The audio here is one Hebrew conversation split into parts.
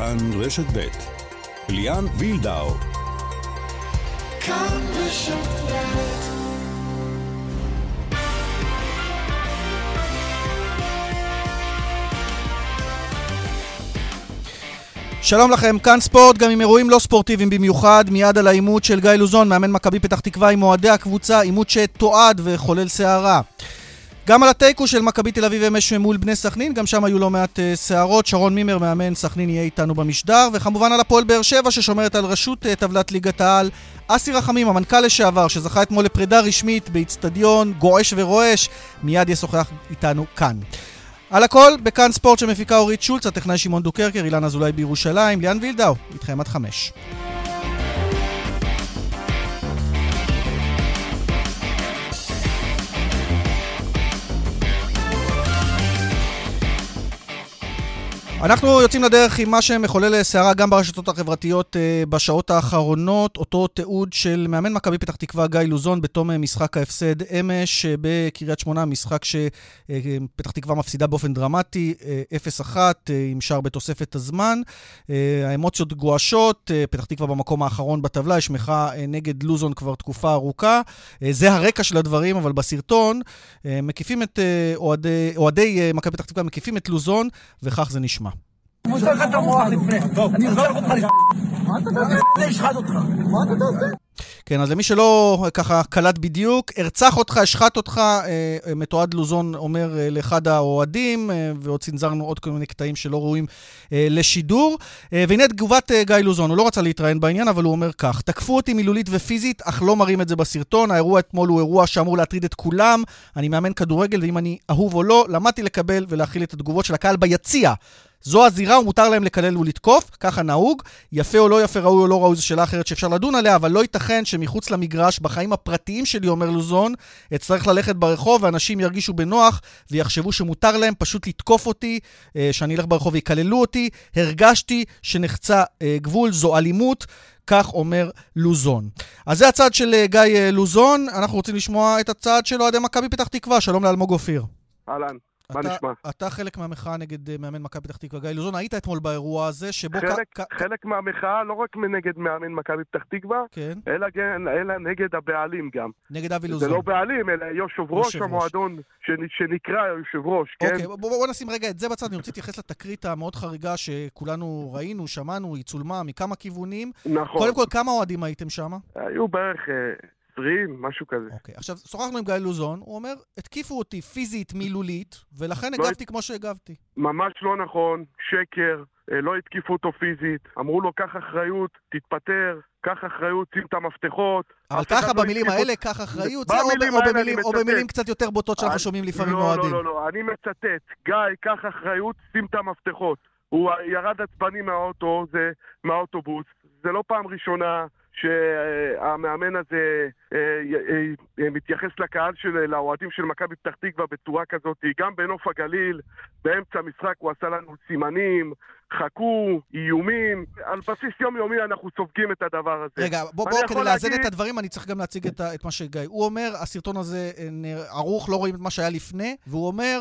כאן רשת ב' ליאן וילדאו. כאן רשת ב' שלום לכם, כאן ספורט, גם עם אירועים לא ספורטיביים במיוחד, מיד על העימות של גיא לוזון, מאמן מכבי פתח תקווה עם אוהדי הקבוצה, עימות שתועד וחולל סערה. גם על התיקו של מכבי תל אביב אמש מול בני סכנין, גם שם היו לא מעט uh, סערות. שרון מימר, מאמן סכנין, יהיה איתנו במשדר. וכמובן על הפועל באר שבע, ששומרת על ראשות uh, טבלת ליגת העל. אסי רחמים, המנכ"ל לשעבר, שזכה אתמול לפרידה רשמית באיצטדיון גועש ורועש, מיד ישוחח איתנו כאן. על הכל, בכאן ספורט שמפיקה אורית שולץ, הטכנאי שמעון דוקרקר, אילן אזולאי בירושלים, ליאן וילדאו, איתכם עד חמש. אנחנו יוצאים לדרך עם מה שמחולל סערה גם ברשתות החברתיות uh, בשעות האחרונות, אותו תיעוד של מאמן מכבי פתח תקווה גיא לוזון בתום משחק ההפסד אמש בקריית שמונה, משחק שפתח תקווה מפסידה באופן דרמטי, uh, 0-1 uh, עם שער בתוספת הזמן. האמוציות גועשות, פתח תקווה במקום האחרון בטבלה, יש מחאה נגד לוזון כבר תקופה ארוכה. זה הרקע של הדברים, אבל בסרטון מקיפים את אוהדי, אוהדי מכבי פתח תקווה, מקיפים את לוזון, וכך זה נשמע. אני מוצא לך את המוח לפני. טוב, אני ארצח אותך לפני. מה אתה תעשה? אני אשחט אותך. מה אתה תעשה? כן, אז למי שלא ככה קלט בדיוק, ארצח אותך, אשחט אותך, אה, אה, מתועד לוזון אומר אה, לאחד האוהדים, ועוד צנזרנו עוד כל מיני קטעים שלא ראויים לשידור. והנה תגובת גיא לוזון, הוא לא רצה להתראיין בעניין, אבל הוא אומר כך: תקפו אותי מילולית ופיזית, אך לא מראים את זה בסרטון. האירוע אתמול הוא אירוע שאמור להטריד את כולם. אני מאמן כדורגל, ואם אני אהוב או לא, למדתי לקבל ולהכיל את התגובות של הקהל ביציע. זו הזירה ומותר להם לקלל ולתקוף, ככה נהוג. יפה או לא יפה, ראוי או לא ראוי, זו שאלה אחרת שאפשר לדון עליה, אבל לא ייתכן שמחוץ למגרש, בחיים הפרטיים שלי, אומר לוזון, אצטרך ללכת ברחוב ואנשים ירגישו בנוח ויחשבו שמותר להם פשוט לתקוף אותי, אה, שאני אלך ברחוב ויקללו אותי. הרגשתי שנחצה אה, גבול, זו אלימות. כך אומר לוזון. אז זה הצד של אה, גיא לוזון, אנחנו רוצים לשמוע את הצד של אוהדי מכבי פתח תקווה. שלום לאלמוג אופיר. אהלן. מה נשמע? אתה חלק מהמחאה נגד אה, מאמן מכבי פתח תקווה, גיא לוזון, היית אתמול באירוע הזה, שבו... חלק, כ... חלק מהמחאה, לא רק נגד מאמן מכבי פתח תקווה, כן. אלא, אלא נגד הבעלים גם. נגד אבי לוזון. זה לא בעלים, אלא יושב ראש המועדון, שנקרא יושב ראש, כן? אוקיי, בוא, בוא נשים רגע את זה בצד, אני רוצה להתייחס לתקרית המאוד חריגה שכולנו ראינו, שמענו, היא צולמה מכמה כיוונים. נכון. קודם כל, כמה אוהדים הייתם שם? היו בערך... אה, 20, משהו כזה. אוקיי, עכשיו, שוחחנו עם גיא לוזון, הוא אומר, התקיפו אותי פיזית, מילולית, ולכן לא הגבתי הת... כמו שהגבתי. ממש לא נכון, שקר, אה, לא התקיפו אותו פיזית, אמרו לו, קח אחריות, תתפטר, קח אחריות, שים את המפתחות. אבל ככה לא במילים לא האלה, קח אחריות, זה או, או, במילים, או במילים קצת יותר בוטות שאנחנו אני, שומעים לפעמים לא, מאוהדים. לא, לא, לא, אני מצטט, גיא, קח אחריות, שים את המפתחות. הוא ירד עצבני מהאוטו, זה מהאוטובוס, זה לא פעם ראשונה. שהמאמן הזה אה, אה, אה, מתייחס לקהל של, לאוהדים של מכבי פתח תקווה בצורה כזאת. גם בנוף הגליל, באמצע המשחק הוא עשה לנו סימנים, חכו, איומים. על בסיס יומיומי אנחנו סופגים את הדבר הזה. רגע, בוא, בוא כדי לאזן להגיד... את הדברים, אני צריך גם להציג את, את מה שגיא. הוא אומר, הסרטון הזה ערוך, לא רואים את מה שהיה לפני, והוא אומר,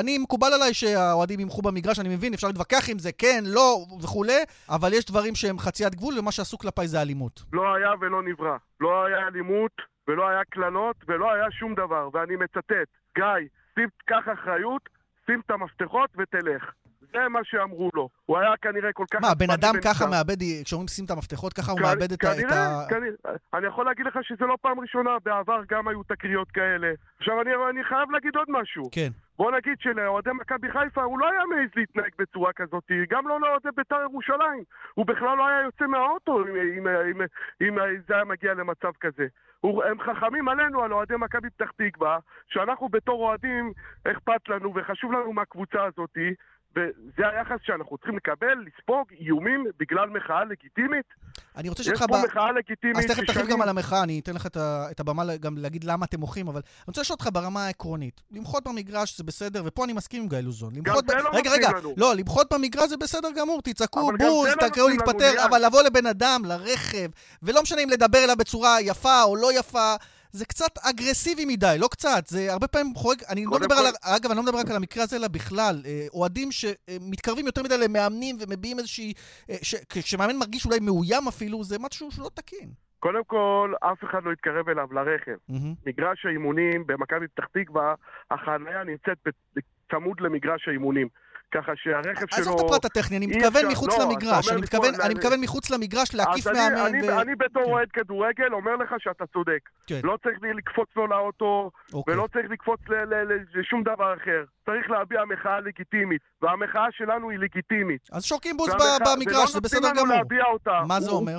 אני, מקובל עליי שהאוהדים ימחו במגרש, אני מבין, אפשר להתווכח עם זה, כן, לא, וכולי, אבל יש דברים שהם חציית גבול, ומה שעשו כלפיי זה אלימות. לא היה ולא נברא. לא היה אלימות, ולא היה קללות, ולא היה שום דבר. ואני מצטט, גיא, שים, קח אחריות, שים את המפתחות ותלך. זה מה שאמרו לו. הוא היה כנראה כל כך... מה, בן אדם ככה מאבד, כשאומרים שים את המפתחות, ככה הוא מאבד את ה... כנראה, כנראה. אני יכול להגיד לך שזה לא פעם ראשונה, בעבר גם היו תקריות כאלה. עכשיו, אני, אני חייב להגיד עוד משהו. כן. בוא נגיד שלאוהדי מכבי חיפה הוא לא היה מעז להתנהג בצורה כזאת, גם לא לאוהדי בית"ר ירושלים. הוא בכלל לא היה יוצא מהאוטו אם, אם, אם, אם זה היה מגיע למצב כזה. הם חכמים עלינו, על אוהדי מכבי פתח תקווה, שאנחנו בתור אוהדים, אכפת לנו וחשוב לנו מהקבוצה הזאתי, וזה היחס שאנחנו צריכים לקבל, לספוג איומים בגלל מחאה לגיטימית. אני רוצה שאותך... יש פה ב... מחאה לגיטימית אז תכף תרחיב גם על המחאה, אני אתן לך את הבמה גם להגיד למה אתם מוחים, אבל אני רוצה לשאול אותך ברמה העקרונית. למחות במגרש זה בסדר, ופה אני מסכים עם גיא לוזון. גם זה ב... לא רגע, רגע, לנו. לא, למחות במגרש זה בסדר גמור, תצעקו, בוז, לא תקראו להתפטר, אבל לבוא לבן אדם, לרכב, ולא משנה אם לדבר אליו בצורה יפה או לא יפה, זה קצת אגרסיבי מדי, לא קצת, זה הרבה פעמים חורג, אני לא מדבר כל... על, אגב, אני לא מדבר רק על המקרה הזה, אלא בכלל, אה, אוהדים שמתקרבים יותר מדי למאמנים ומביעים איזושהי, כשמאמן מרגיש אולי מאוים אפילו, זה משהו שלא תקין. קודם כל, אף אחד לא יתקרב אליו לרכב. Mm-hmm. מגרש האימונים במכבי פתח תקווה, החניה נמצאת צמוד למגרש האימונים. ככה שהרכב שלו... עזוב את הפרט הטכני, אני מתכוון מחוץ לא, למגרש. אני מתכוון, אני מתכוון מחוץ למגרש להקיף מאמן. אני, ו... אני בתור כן. אוהד כדורגל אומר לך שאתה צודק. כן. לא צריך לקפוץ לו לאוטו, אוקיי. ולא צריך לקפוץ לשום דבר אחר. צריך להביע מחאה לגיטימית, והמחאה שלנו היא לגיטימית. אז שורקים בוז במגרש, זה בסדר גמור. ולא נותנים לנו להביע אותה. מה זה אומר?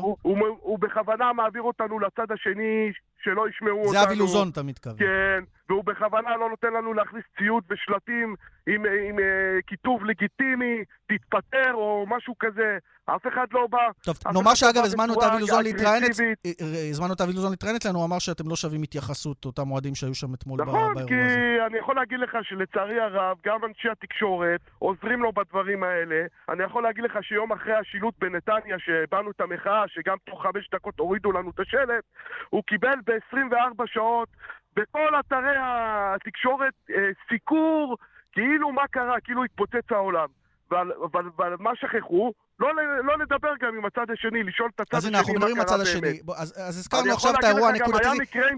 הוא בכוונה מעביר אותנו לצד השני, שלא ישמעו אותנו. זה אבי לוזון, אתה מתכוון. כן, והוא בכוונה לא נותן לנו להכניס ציוד ושלטים עם, עם, עם uh, כיתוב לגיטימי, תתפטר או משהו כזה. אף אחד לא בא... טוב, נאמר שאגב, הזמנו את אבי לוזון להתראיין, אה, אה, הזמנו את אבי לוזון להתראיין אצלנו, הוא אמר שאתם לא שווים התייחסות, אותם אוהדים שהיו שם אתמול נכון, באירוע הזה. נכון, כי אני יכול להגיד לך שלצערי הרב, גם אנשי התקשורת עוזרים לו בדברים האלה. אני יכול להגיד לך שיום אחרי השילוט בנתניה, שהבענו את המחאה, שגם תוך חמש דקות הורידו לנו את השלט, הוא קיבל ב-24 שעות בכל אתרי התקשורת אה, סיקור, כאילו מה קרה, כאילו התפוצץ העולם. אבל מה שכחו? לא, לא לדבר גם עם הצד השני, לשאול את הצד השני מה קרה באמת. אז הנה, אנחנו מדברים עם הצד השני. בוא, אז, אז הזכרנו עכשיו את האירוע הנקודתי.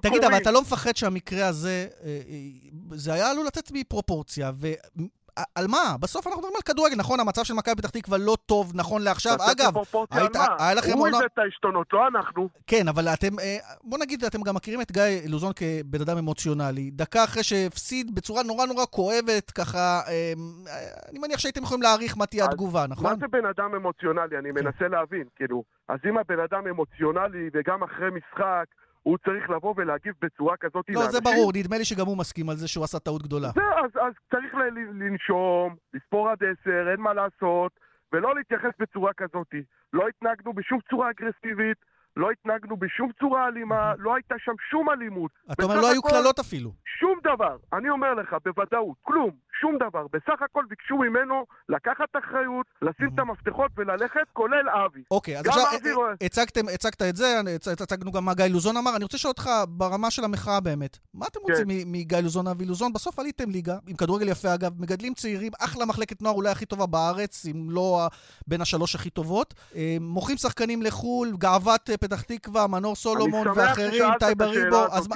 תגיד, אבל אתה לא מפחד שהמקרה הזה, אה, אה, זה היה עלול לצאת מפרופורציה, על מה? בסוף אנחנו מדברים על כדורגל, נכון? המצב של מכבי פתח תקווה לא טוב, נכון לעכשיו. אגב, היית, היה לכם... הוא הביא את העשתונות, לא אנחנו. כן, אבל אתם, אה, בוא נגיד, אתם גם מכירים את גיא לוזון כבן אדם אמוציונלי. דקה אחרי שהפסיד בצורה נורא נורא כואבת, ככה, אה, אני מניח שהייתם יכולים להעריך מה תהיה התגובה, נכון? מה זה בן אדם אמוציונלי? אני כן. מנסה להבין, כאילו. אז אם הבן אדם אמוציונלי, וגם אחרי משחק... הוא צריך לבוא ולהגיב בצורה כזאת לא, לאנשים. זה ברור, נדמה לי שגם הוא מסכים על זה שהוא עשה טעות גדולה. זה, אז, אז צריך לנשום, לספור עד עשר, אין מה לעשות, ולא להתייחס בצורה כזאת. לא התנהגנו בשום צורה אגרסיבית, לא התנהגנו בשום צורה אלימה, לא הייתה שם שום אלימות. אתה אומר, לא היו קללות אפילו. שום דבר. אני אומר לך, בוודאות, כלום, שום דבר. בסך הכל ביקשו ממנו לקחת אחריות, לשים את המפתחות וללכת, כולל אבי. אוקיי, אז עכשיו הצגתם, הצגת את זה, הצגנו גם מה גיא לוזון אמר. אני רוצה לשאול אותך, ברמה של המחאה באמת, מה אתם רוצים כן. מגיא לוזון, אבי לוזון? בסוף עליתם ליגה, עם כדורגל יפה אגב, מגדלים צעירים, אחלה מחלקת נוער אולי הכי טובה בארץ, אם לא בין השלוש הכי טובות. אה, מוכרים שחקנים לחו"ל, גאוות פתח תקווה, מנור סולומון ואחרים, טייבה ריבו. אז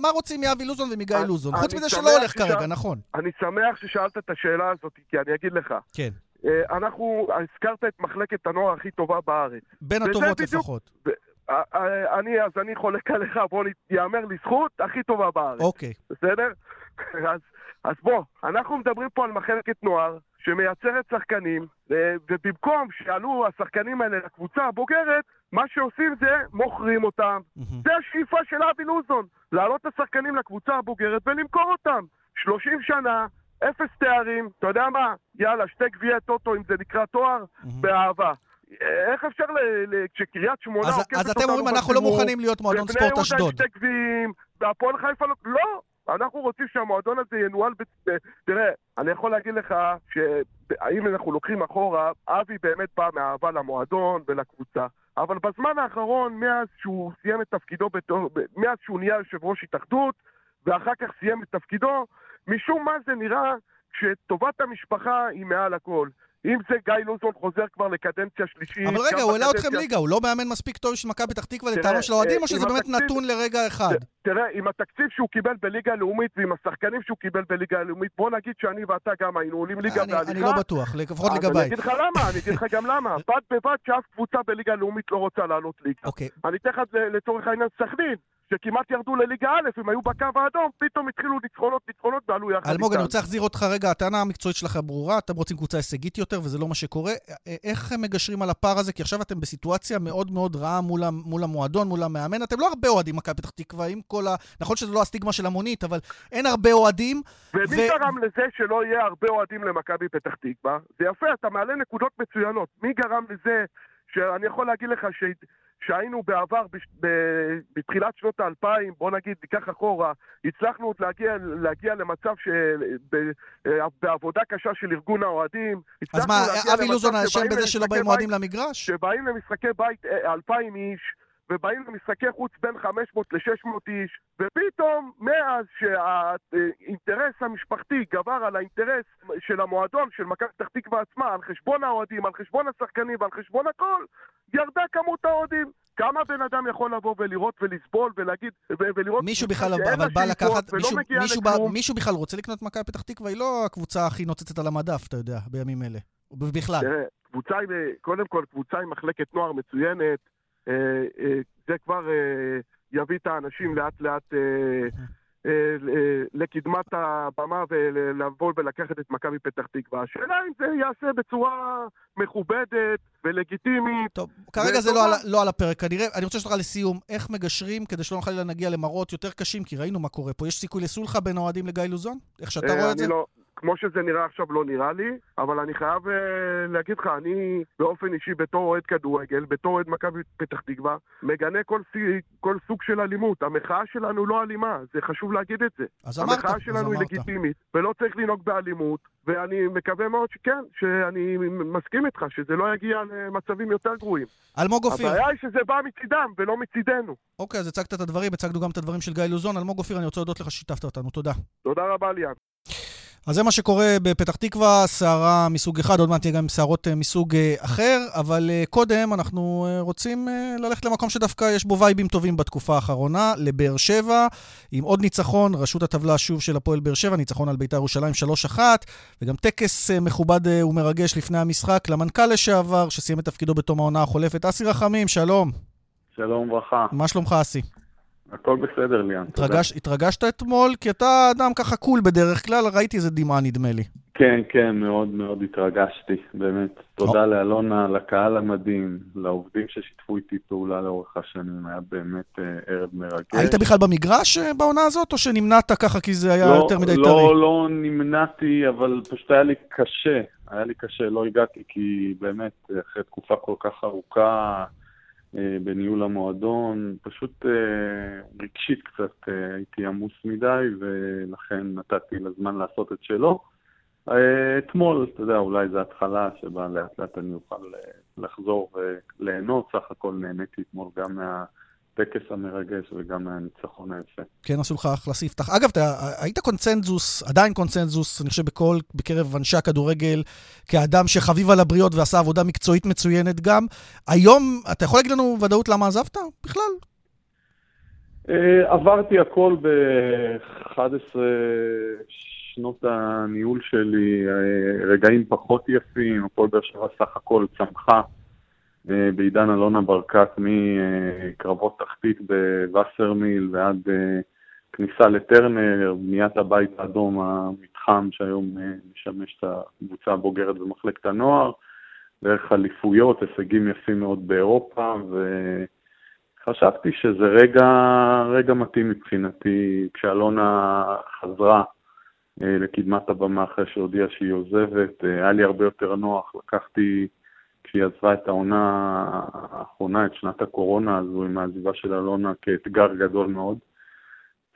מה, רוצים מאבי לוזון ומגיא לוזון? חוץ מזה שלא הולך. כרגע, נכון. אני שמח ששאלת את השאלה הזאת, כי אני אגיד לך. כן. אה, אנחנו, הזכרת את מחלקת הנוער הכי טובה בארץ. בין הטובות בדיוק, לפחות. ו... אה, אה, אני, אז אני חולק עליך, בוא יאמר לזכות, הכי טובה בארץ. אוקיי. בסדר? אז, אז בוא, אנחנו מדברים פה על מחלקת נוער שמייצרת שחקנים, ובמקום שיעלו השחקנים האלה לקבוצה הבוגרת, מה שעושים זה מוכרים אותם. Mm-hmm. זה השאיפה של אבי לוזון, להעלות את השחקנים לקבוצה הבוגרת ולמכור אותם. 30 שנה, אפס תארים, אתה יודע מה? יאללה, שתי גביעי טוטו, אם זה נקרא תואר, mm-hmm. באהבה. איך אפשר, כשקריית שמונה עוקפת אותנו אז אתם אומרים, אנחנו לא מוכנים להיות מועדון ספורט אשדוד. ובני יהודה שתי גביעים, והפועל חיפה לא... לא! אנחנו רוצים שהמועדון הזה ינוהל ב... תראה, אני יכול להגיד לך שאם אנחנו לוקחים אחורה, אבי באמת בא מאהבה למועדון ולקבוצה. אבל בזמן האחרון, מאז שהוא סיים את תפקידו, בתור, מאז שהוא נהיה יושב ראש התאחדות, ואחר כך סיים את תפקידו, משום מה זה נראה שטובת המשפחה היא מעל הכל. אם זה גיא לוזון חוזר כבר לקדנציה שלישית... אבל רגע, הוא העלה אתכם ליגה, הוא לא מאמן מספיק טוב של מכבי פתח תקווה לטעמו של האוהדים, או שזה באמת נתון לרגע אחד? תראה, עם התקציב שהוא קיבל בליגה הלאומית ועם השחקנים שהוא קיבל בליגה הלאומית, בוא נגיד שאני ואתה גם היינו עולים ליגה בהליכה. אני לא בטוח, לפחות לגביי. אני אגיד לך למה, אני אגיד לך גם למה. בד בבד שאף קבוצה בליגה הלאומית לא רוצה לעלות ליגה. אוקיי. אני אתן לך לצורך העניין סכנין. שכמעט ירדו לליגה א', הם היו בקו האדום, פתאום התחילו ניצחונות, ניצחונות ועלו יחד איתם. אלמוג, אני רוצה להחזיר אותך רגע, הטענה המקצועית שלך ברורה, אתם רוצים קבוצה הישגית יותר, וזה לא מה שקורה. איך הם מגשרים על הפער הזה? כי עכשיו אתם בסיטואציה מאוד מאוד רעה מול, מול המועדון, מול המאמן. אתם לא הרבה אוהדים מכבי פתח תקווה, עם כל ה... נכון שזה לא הסטיגמה של המונית, אבל אין הרבה אוהדים. ומי ו... גרם לזה שלא יהיה הרבה אוהדים למכבי פתח תקווה? זה יפה, אתה מעלה נקודות מצוינות. מי גרם לזה שאני יכול להגיד לך ש... שהיינו בעבר, בתחילת שנות האלפיים, בוא נגיד, ניקח אחורה, הצלחנו עוד להגיע, להגיע למצב שבעבודה קשה של ארגון האוהדים, אז מה, אבי לוזון אשם בזה שלא באים אוהדים למגרש? שבאים למשחקי בית אה, אלפיים איש, ובאים למשחקי חוץ בין 500 ל-600 איש, ופתאום, מאז שהאינטרס המשפחתי גבר על האינטרס של המועדון, של מכבי פתח תקווה עצמה, על חשבון האוהדים, על חשבון השחקנים ועל חשבון הכל, ירדה כמות האוהדים. כמה בן אדם יכול לבוא ולראות ולסבול ולהגיד, ולראות... מישהו בכלל, אבל בא לקחת, מישהו, מישהו, בא, מישהו בכלל רוצה לקנות מכבי פתח תקווה, היא לא הקבוצה הכי נוצצת על המדף, אתה יודע, בימים אלה. בכלל. תראה, קבוצה עם, קודם כל, קבוצה עם מחלקת נוער מצוינת, זה כבר אה, יביא את האנשים לאט לאט... לקדמת הבמה ולבוא ולקחת את מכבי פתח תקווה. השאלה אם זה ייעשה בצורה מכובדת ולגיטימית. טוב, כרגע זה לא על, לא על הפרק. כנראה, אני רוצה לשאול לך לסיום, איך מגשרים כדי שלא חלילה נגיע למראות יותר קשים? כי ראינו מה קורה פה. יש סיכוי לסולחה בין האוהדים לגיא לוזון? איך שאתה רואה את זה? לא, כמו שזה נראה עכשיו לא נראה לי, אבל אני חייב uh, להגיד לך, אני באופן אישי בתור אוהד כדורגל, בתור אוהד מכבי פתח תקווה, מגנה כל, כל סוג של אלימות. המחאה שלנו לא אלימה, זה חשוב להגיד את זה. אז אמרת, המחאה שלנו היא לגיטימית, ולא צריך לנהוג באלימות, ואני מקווה מאוד שכן, שאני מסכים איתך, שזה לא יגיע למצבים יותר גרועים. אלמוג אופיר. הבעיה היא שזה בא מצידם ולא מצידנו. אוקיי, אז הצגת את הדברים, הצגנו גם את הדברים של גיא לוזון. אלמוג אופיר, אני רוצה להודות לך ששיתפת אותנו. תודה. תודה רבה, ליאן. אז זה מה שקורה בפתח תקווה, סערה מסוג אחד, עוד מעט תהיה גם סערות אה, מסוג אה, אחר, אבל אה, קודם אנחנו רוצים ללכת למקום שדווקא יש בו וייבים טובים בתקופה האחרונה, לבאר שבע, עם עוד ניצחון, ראשות הטבלה שוב של הפועל באר שבע, ניצחון על בית"ר ירושלים 3-1, וגם טקס מכובד ומרגש לפני המשחק למנכ"ל לשעבר, שסיים את תפקידו בתום העונה החולפת. אסי רחמים, שלום. שלום וברכה. מה שלומך, אסי? הכל בסדר, ליאן, התרגש. התרגשת אתמול? כי אתה אדם ככה קול בדרך כלל, ראיתי איזה דמעה נדמה לי. כן, כן, מאוד מאוד התרגשתי, באמת. תודה לאלונה, לקהל המדהים, לעובדים ששיתפו איתי פעולה לאורך השנים, היה באמת אה, ערב מרגש. היית בכלל במגרש אה, בעונה הזאת, או שנמנעת ככה כי זה היה לא, יותר מדי לא, טרי? לא, לא נמנעתי, אבל פשוט היה לי קשה. היה לי קשה, לא הגעתי, כי באמת, אחרי תקופה כל כך ארוכה, בניהול המועדון, פשוט אה, רגשית קצת אה, הייתי עמוס מדי, ולכן נתתי לזמן לעשות את שלו. אתמול, אתה יודע, אולי זו התחלה שבה לאט לאט אני אוכל לחזור וליהנות, סך הכל נהניתי אתמול גם מה... הטקס המרגש וגם מהניצחון היפה. כן, עשו לך אחלה ספתח. אגב, אתה היית קונצנזוס, עדיין קונצנזוס, אני חושב, בכל, בקרב אנשי הכדורגל, כאדם שחביב על הבריות ועשה עבודה מקצועית מצוינת גם. היום, אתה יכול להגיד לנו ודאות למה עזבת בכלל? אה, עברתי הכל ב-11 שנות הניהול שלי, אה, רגעים פחות יפים, הפועל באר שבע סך הכל צמחה. בעידן אלונה ברקת מקרבות תחתית בווסרמיל ועד אה, כניסה לטרנר, בניית הבית האדום, המתחם שהיום אה, משמש את הקבוצה הבוגרת במחלקת הנוער, דרך אליפויות, הישגים יפים מאוד באירופה, וחשבתי שזה רגע, רגע מתאים מבחינתי, כשאלונה חזרה אה, לקדמת הבמה אחרי שהודיעה שהיא עוזבת, היה לי הרבה יותר נוח, לקחתי כשהיא עזבה את העונה האחרונה, את שנת הקורונה הזו עם העזיבה של אלונה כאתגר גדול מאוד.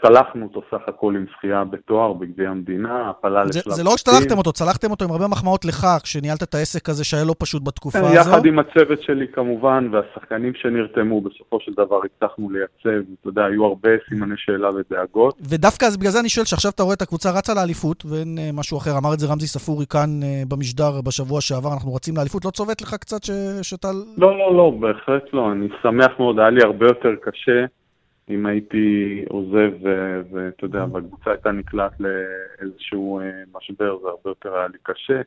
צלחנו אותו סך הכל עם זכייה בתואר בגביע המדינה, הפלה לשלב... זה לא רק שצלחתם אותו, צלחתם אותו עם הרבה מחמאות לך, כשניהלת את העסק הזה שהיה לא פשוט בתקופה הזו. יחד עם הצוות שלי כמובן, והשחקנים שנרתמו, בסופו של דבר הצלחנו לייצב, אתה יודע, היו הרבה סימני שאלה ודאגות. ודווקא בגלל זה אני שואל שעכשיו אתה רואה את הקבוצה רצה לאליפות, ואין אה, משהו אחר, אמר את זה רמזי ספורי כאן אה, במשדר בשבוע שעבר, אנחנו רצים לאליפות, לא צובט לך קצת שאתה... לא, לא, לא, בהחלט לא, אני שמח מאוד, היה לי הרבה יותר קשה. אם הייתי עוזב, ואתה יודע, והקבוצה הייתה נקלעת לאיזשהו אה, משבר, זה הרבה יותר היה לי קשה.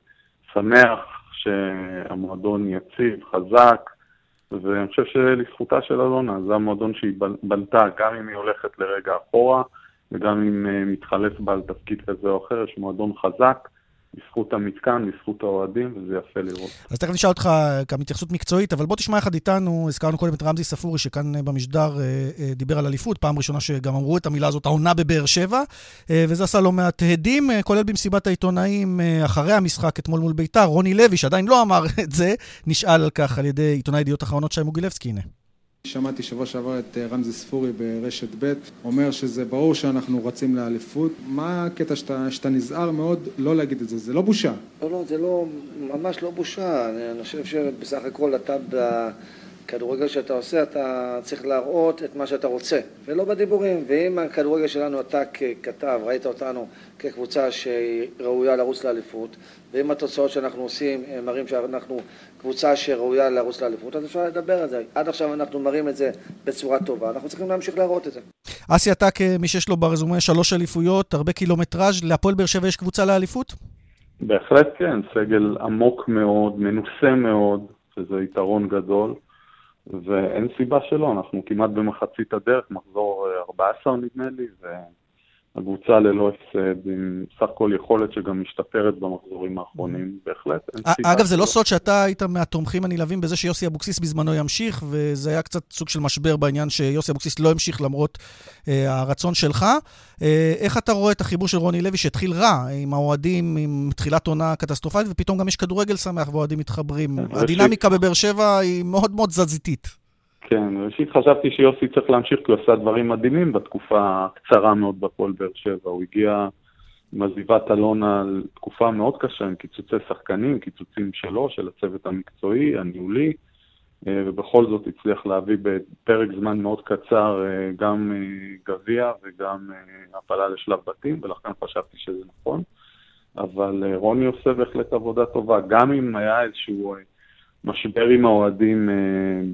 שמח שהמועדון יציב, חזק, ואני חושב שלזכותה של אלונה, זה המועדון שהיא בנתה, גם אם היא הולכת לרגע אחורה, וגם אם אה, מתחלף בה על תפקיד כזה או אחר, יש מועדון חזק. בזכות המתקן, בזכות האוהדים, וזה יפה לראות. אז תכף נשאל אותך גם התייחסות מקצועית, אבל בוא תשמע יחד איתנו, הזכרנו קודם את רמזי ספורי, שכאן אה, במשדר אה, אה, דיבר על אליפות, פעם ראשונה שגם אמרו את המילה הזאת, העונה בבאר שבע, וזה עשה לא מעט הדים, כולל במסיבת העיתונאים אחרי המשחק אתמול מול ביתר, רוני לוי, שעדיין לא אמר את זה, נשאל על כך על ידי עיתונאי ידיעות אחרונות שי מוגילבסקי, הנה. שמעתי שבוע שעבר את אה, רמזי ספורי ברשת ב' אומר שזה ברור שאנחנו רצים לאליפות. מה הקטע שאתה, שאתה נזהר מאוד לא להגיד את זה? זה לא בושה. לא, לא, זה לא, ממש לא בושה. אני, חושב שבסך הכל אתה כדורגל שאתה עושה, אתה צריך להראות את מה שאתה רוצה, ולא בדיבורים. ואם הכדורגל שלנו, אתה ככתב, ראית אותנו כקבוצה שראויה לרוץ לאליפות, ואם התוצאות שאנחנו עושים מראים שאנחנו קבוצה שראויה לרוץ לאליפות, אז אפשר לדבר על זה. עד עכשיו אנחנו מראים את זה בצורה טובה, אנחנו צריכים להמשיך להראות את זה. אסי, אתה כמי שיש לו ברזומה שלוש אליפויות, הרבה קילומטראז', להפועל באר שבע יש קבוצה לאליפות? בהחלט כן, סגל עמוק מאוד, מנוסה מאוד, שזה יתרון גדול. ואין סיבה שלא, אנחנו כמעט במחצית הדרך, מחזור 14 נדמה לי, והקבוצה ללא הפסד, עם סך הכל יכולת שגם משתפרת במחזורים האחרונים, בהחלט, סיבה. אגב, זה לא סוד שאתה היית מהתומכים הנלהבים בזה שיוסי אבוקסיס בזמנו ימשיך, וזה היה קצת סוג של משבר בעניין שיוסי אבוקסיס לא המשיך למרות אה, הרצון שלך. אה, איך אתה רואה את החיבור של רוני לוי שהתחיל רע עם האוהדים, עם תחילת עונה קטסטרופלית, ופתאום גם יש כדורגל שמח ואוהדים מתחברים. כן, הדינמיקה בבאר שבע היא מאוד מאוד תזזיתית. כן, ראשית חשבתי שיוסי צריך להמשיך כי הוא עשה דברים מדהימים בתקופה הקצרה מאוד בפועל באר שבע. הוא הגיע עם עזיבת אלונה לתקופה מאוד קשה, עם קיצוצי שחקנים, קיצוצים שלו, של הצוות המקצועי, הניהולי. אה, ובכל זאת הצליח להביא בפרק זמן מאוד קצר אה, גם אה, גביע וגם הפעלה לשלב בתים, ולכן חשבתי שזה נכון. אבל רוני עושה בהחלט עבודה טובה, גם אם היה איזשהו משבר עם האוהדים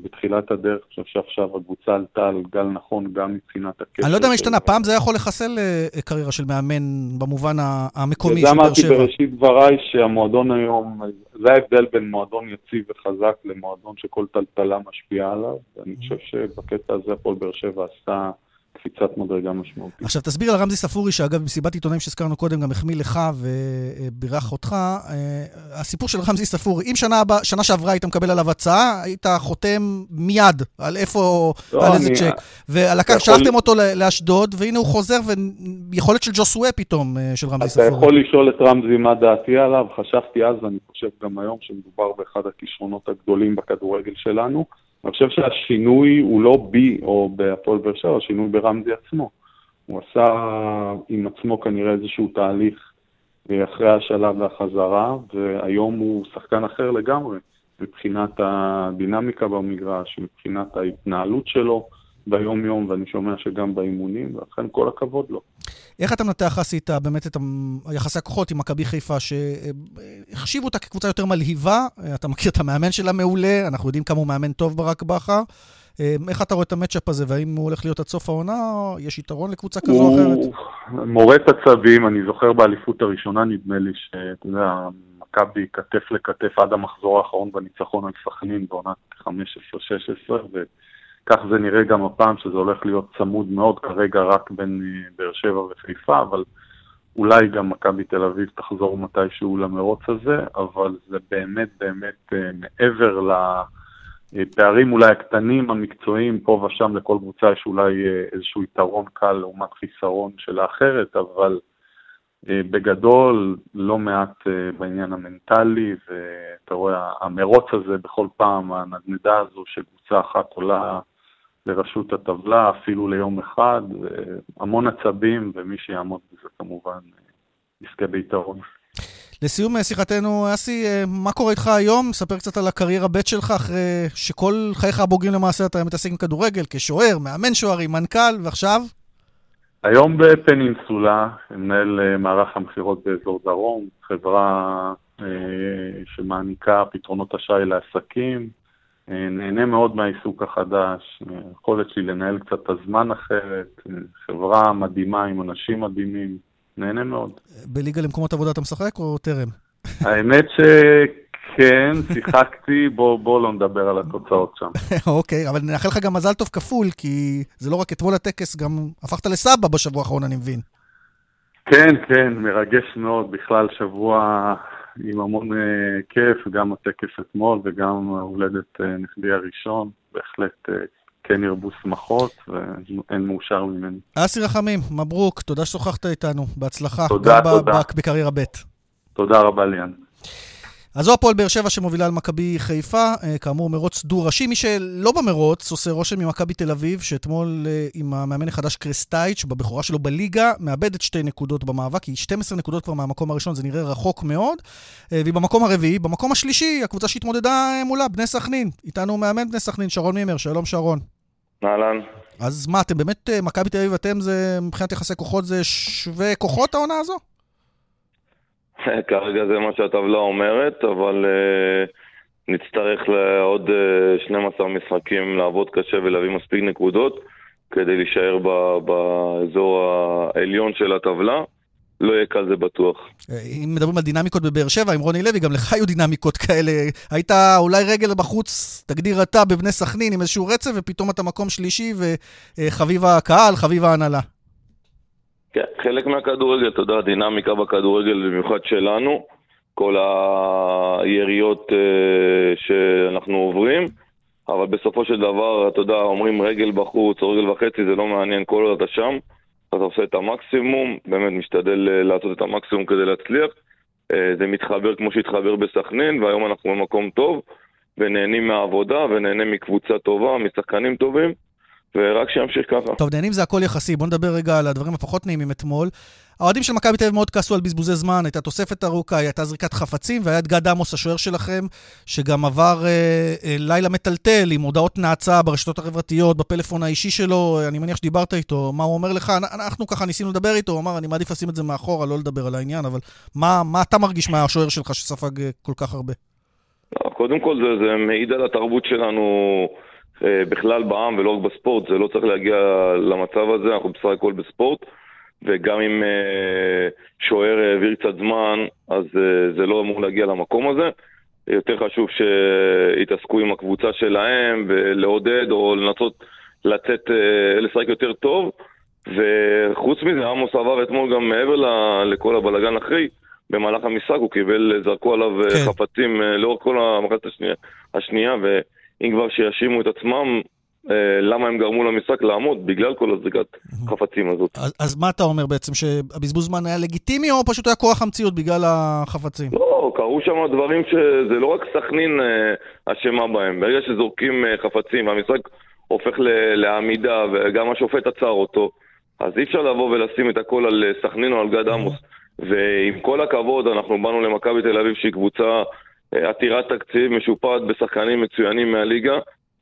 בתחילת הדרך, אני חושב שעכשיו הקבוצה עלתה על גל נכון גם מבחינת הקשר. אני לא יודע מה השתנה, פעם זה יכול לחסל קריירה של מאמן במובן המקומי של באר שבע. וזה אמרתי בראשית דבריי שהמועדון היום, זה ההבדל בין מועדון יציב וחזק למועדון שכל טלטלה משפיעה עליו, ואני חושב שבקטע הזה הפועל באר שבע עשה קפיצת מדרגה משמעותית. עכשיו תסביר על רמזי ספורי, שאגב במסיבת עיתונאים שהזכרנו קודם גם החמיא לך ובירך אותך. אה, הסיפור של רמזי ספורי, אם שנה, הבא, שנה שעברה היית מקבל עליו הצעה, היית חותם מיד על איפה, לא, על איזה צ'ק. ולקח, שלחתם יכול... אותו לאשדוד, והנה הוא חוזר, ויכולת של ג'וסווה פתאום אה, של רמזי ספורי. אתה יכול לשאול את רמזי מה דעתי עליו, חשבתי אז, ואני חושב גם היום, שמדובר באחד הכישרונות הגדולים בכדורגל שלנו. אני חושב שהשינוי הוא לא בי או בהפועל באר שבע, השינוי ברמזי עצמו. הוא עשה עם עצמו כנראה איזשהו תהליך אה, אחרי השלב והחזרה, והיום הוא שחקן אחר לגמרי, מבחינת הדינמיקה במגרש, מבחינת ההתנהלות שלו ביום-יום, ואני שומע שגם באימונים, ולכן כל הכבוד לו. איך אתה מנתח, עשית באמת את היחסי הכוחות עם מכבי חיפה, שהחשיבו אותה כקבוצה יותר מלהיבה? אתה מכיר את המאמן שלה מעולה, אנחנו יודעים כמה הוא מאמן טוב ברק בכר. איך אתה רואה את המצ'אפ הזה, והאם הוא הולך להיות עד סוף העונה, או יש יתרון לקבוצה כזו או אחרת? הוא מורט עצבים, אני זוכר באליפות הראשונה, נדמה לי, שאתה יודע, מכבי כתף לכתף עד המחזור האחרון בניצחון על סכנין בעונת 15-16, כך זה נראה גם הפעם, שזה הולך להיות צמוד מאוד, כרגע רק בין אה, באר שבע וחיפה, אבל אולי גם מכבי תל אביב תחזור מתישהו למרוץ הזה, אבל זה באמת באמת אה, מעבר לפערים אולי הקטנים המקצועיים, פה ושם לכל קבוצה יש אולי אה, איזשהו יתרון קל לעומת חיסרון של האחרת, אבל בגדול לא מעט בעניין המנטלי, ואתה רואה, המרוץ הזה בכל פעם, הנדנדה הזו שקבוצה אחת עולה לראשות הטבלה, אפילו ליום אחד, המון עצבים, ומי שיעמוד בזה כמובן יזכה ביתרון. לסיום שיחתנו, אסי, מה קורה איתך היום? ספר קצת על הקריירה ב' שלך, אחרי שכל חייך הבוגרים למעשה אתה מתעסק עם כדורגל, כשוער, מאמן שוערים, מנכ"ל, ועכשיו? היום בפנינסולה, מנהל אה, מערך המכירות באזור דרום, חברה אה, שמעניקה פתרונות אשראי לעסקים, אה, נהנה מאוד מהעיסוק החדש, היכולת שלי לנהל קצת את הזמן אחרת, חברה מדהימה עם אנשים מדהימים, נהנה מאוד. בליגה למקומות עבודה אתה משחק או טרם? האמת שכן, שיחקתי, בוא, בוא לא נדבר על התוצאות שם. אוקיי, אבל נאחל לך גם מזל טוב כפול, כי זה לא רק אתמול הטקס, גם הפכת לסבא בשבוע האחרון, אני מבין. כן, כן, מרגש מאוד, בכלל שבוע עם המון uh, כיף, גם הטקס אתמול וגם הולדת uh, נכדי הראשון, בהחלט uh, כן ירבו שמחות ואין מאושר ממני. אסי רחמים, מברוק, תודה ששוחחת איתנו, בהצלחה. תודה, תודה. גם בקריירה ב'. תודה רבה, ליאן. אז זו הפועל באר שבע שמובילה על מכבי חיפה, אה, כאמור מרוץ דו-ראשי. מי שלא במרוץ עושה רושם ממכבי תל אביב, שאתמול אה, עם המאמן החדש קרסטייץ', בבכורה שלו בליגה, מאבדת שתי נקודות במאבק, היא 12 נקודות כבר מהמקום הראשון, זה נראה רחוק מאוד. אה, והיא במקום הרביעי, במקום השלישי, הקבוצה שהתמודדה מולה, בני סכנין. איתנו מאמן בני סכנין, שרון מימר, שלום שרון. אהלן. אז מה, אתם באמת, מכבי תל אביב, אתם זה, מבחינת יחסי כוחות, זה שווה כוחות העונה הזו? כרגע זה מה שהטבלה אומרת, אבל uh, נצטרך לעוד uh, אה, 12 משחקים לעבוד קשה ולהביא מספיק נקודות כדי להישאר ב- באזור העליון של הטבלה. לא יהיה קל זה בטוח. אה, אם מדברים על דינמיקות בבאר שבע, עם רוני לוי, גם לך היו דינמיקות כאלה. היית אולי רגל בחוץ, תגדיר אתה, בבני סכנין עם איזשהו רצף, ופתאום אתה מקום שלישי וחביב הקהל, חביב ההנהלה. כן, חלק מהכדורגל, אתה יודע, הדינמיקה בכדורגל, במיוחד שלנו, כל היריות uh, שאנחנו עוברים, אבל בסופו של דבר, אתה יודע, אומרים רגל בחוץ או רגל וחצי, זה לא מעניין, כל עוד אתה שם, אתה עושה את המקסימום, באמת משתדל uh, לעשות את המקסימום כדי להצליח. Uh, זה מתחבר כמו שהתחבר בסכנין, והיום אנחנו במקום טוב, ונהנים מהעבודה, ונהנים מקבוצה טובה, משחקנים טובים. ורק שימשיך ככה. טוב, נהנים זה הכל יחסי. בוא נדבר רגע על הדברים הפחות נעימים אתמול. האוהדים של מכבי תל אביב מאוד כעסו על בזבוזי זמן, הייתה תוספת ארוכה, הייתה זריקת חפצים, והיה את גד עמוס, השוער שלכם, שגם עבר אה, אה, לילה מטלטל עם הודעות נאצה ברשתות החברתיות, בפלאפון האישי שלו, אני מניח שדיברת איתו, מה הוא אומר לך? אנחנו ככה ניסינו לדבר איתו, הוא אמר, אני מעדיף לשים את זה מאחורה, לא לדבר על העניין, אבל מה, מה אתה מרגיש מהשוער שלך שספג אה, כל כך הרבה? לא, קודם כל זה, זה מעיד על התרבות שלנו. אה, בכלל בעם ולא רק בספורט, זה לא צריך להגיע למצב הזה, אנחנו בסך הכל בספורט, וגם אם אה, שוער העביר קצת זמן, אז אה, זה לא אמור להגיע למקום הזה. יותר חשוב שיתעסקו עם הקבוצה שלהם ולעודד או לנסות לצאת, לשחק יותר טוב. וחוץ מזה, עמוס עבר אתמול גם מעבר לכל הבלגן אחרי, במהלך המשחק הוא קיבל, זרקו עליו כן. חפצים לאורך כל המחצת השנייה, השנייה אם כבר שיאשימו את עצמם אה, למה הם גרמו למשחק לעמוד בגלל כל הזריקת חפצים הזאת. אז, אז מה אתה אומר בעצם, שהבזבוז זמן היה לגיטימי או פשוט היה כוח המציאות בגלל החפצים? לא, קרו שם דברים שזה לא רק סכנין אה, אשמה בהם. ברגע שזורקים אה, חפצים והמשחק הופך לעמידה וגם השופט עצר אותו, אז אי אפשר לבוא ולשים את הכל על סכנין או על גד עמוס. ועם כל הכבוד, אנחנו באנו למכבי תל אביב שהיא קבוצה עתירת תקציב, משופעת בשחקנים מצוינים מהליגה,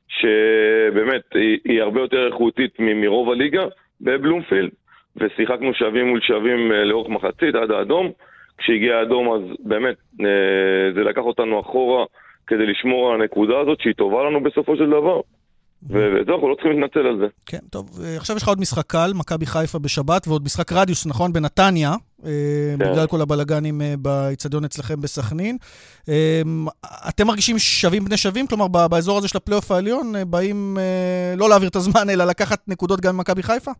שבאמת היא, היא הרבה יותר איכותית מרוב הליגה בבלומפילד. ושיחקנו שווים מול שווים אה, לאורך מחצית עד האדום. כשהגיע האדום אז באמת אה, זה לקח אותנו אחורה כדי לשמור על הנקודה הזאת שהיא טובה לנו בסופו של דבר. וזהו, אנחנו לא צריכים להתנצל על זה. כן, טוב, אה, עכשיו יש לך עוד משחק קל, מכבי חיפה בשבת, ועוד משחק רדיוס, נכון, בנתניה, אה, כן. בגלל כל הבלגנים אה, באיצטדיון אצלכם בסכנין. אתם מרגישים שווים בני שווים? כלומר, באזור הזה של הפלייאוף העליון, באים לא להעביר את הזמן, אלא לקחת נקודות גם ממכבי חיפה?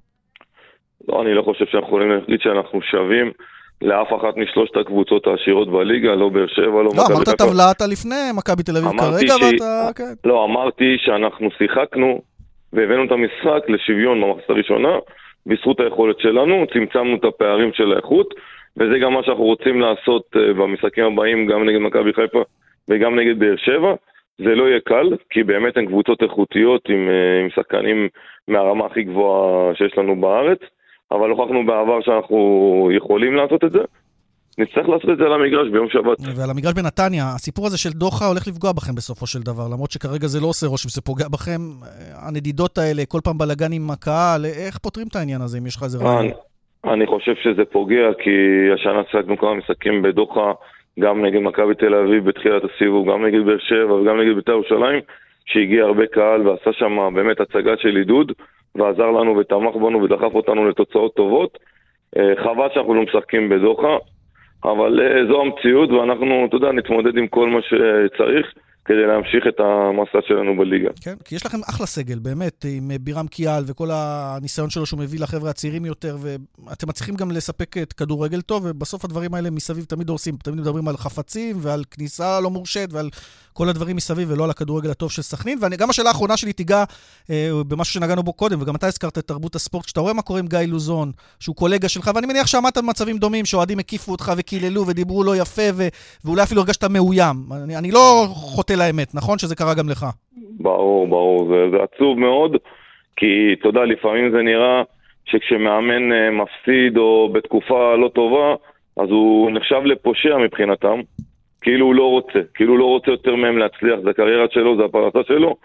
לא, אני לא חושב שאנחנו יכולים להחליט שאנחנו שווים. לאף אחת משלושת הקבוצות העשירות בליגה, לא באר שבע, לא, לא מכבי חיפה. לא, אמרת טבלה אתה לפני מכבי תל אביב כרגע, ש... ואתה... כן. לא, אמרתי שאנחנו שיחקנו והבאנו את המשחק לשוויון במחצת הראשונה, בזכות היכולת שלנו, צמצמנו את הפערים של האיכות, וזה גם מה שאנחנו רוצים לעשות אה, במשחקים הבאים, גם נגד מכבי חיפה וגם נגד באר שבע. זה לא יהיה קל, כי באמת הן קבוצות איכותיות עם, אה, עם שחקנים מהרמה הכי גבוהה שיש לנו בארץ. אבל הוכחנו בעבר שאנחנו יכולים לעשות את זה. נצטרך לעשות את זה על המגרש ביום שבת. ועל המגרש בנתניה, הסיפור הזה של דוחה הולך לפגוע בכם בסופו של דבר, למרות שכרגע זה לא עושה רושם, זה פוגע בכם. הנדידות האלה, כל פעם בלאגן עם הקהל, איך פותרים את העניין הזה, אם יש לך איזה רעיון? אני חושב שזה פוגע, כי השנה שיחקנו כמה משחקים בדוחה, גם נגד מכבי תל אביב בתחילת הסיבוב, גם נגד באר שבע וגם נגד בית"ר ירושלים, שהגיע הרבה קהל ועשה שם באמת הצגה של עידוד. ועזר לנו ותמך בנו ודחף אותנו לתוצאות טובות. אה, חבל שאנחנו לא משחקים בדוחה, אבל אה, זו המציאות ואנחנו, אתה יודע, נתמודד עם כל מה שצריך. כדי להמשיך את המסע שלנו בליגה. כן, כי יש לכם אחלה סגל, באמת, עם אה, בירם קיאל וכל הניסיון שלו שהוא מביא לחבר'ה הצעירים יותר, ואתם מצליחים גם לספק את כדורגל טוב, ובסוף הדברים האלה מסביב תמיד הורסים. תמיד מדברים על חפצים ועל כניסה לא מורשית ועל כל הדברים מסביב ולא על הכדורגל הטוב של סכנין. וגם השאלה האחרונה שלי תיגע אה, במשהו שנגענו בו קודם, וגם אתה הזכרת את תרבות הספורט, כשאתה רואה מה קורה עם גיא לוזון, שהוא קולגה שלך, ואני מניח שעמדת במצבים דומים, שאוהדים הקיפו אותך וקיללו ודיברו לא יפה, ו... ואולי אפילו הרגשת מאוים. אני, אני לא חוטא לאמת, נכון שזה קרה גם לך? ברור, ברור, זה, זה עצוב מאוד, כי אתה יודע, לפעמים זה נראה שכשמאמן אה, מפסיד או בתקופה לא טובה, אז הוא נחשב לפושע מבחינתם, כאילו הוא לא רוצה, כאילו הוא לא רוצה יותר מהם להצליח, זה הקריירה שלו, זה הפרנסה שלו,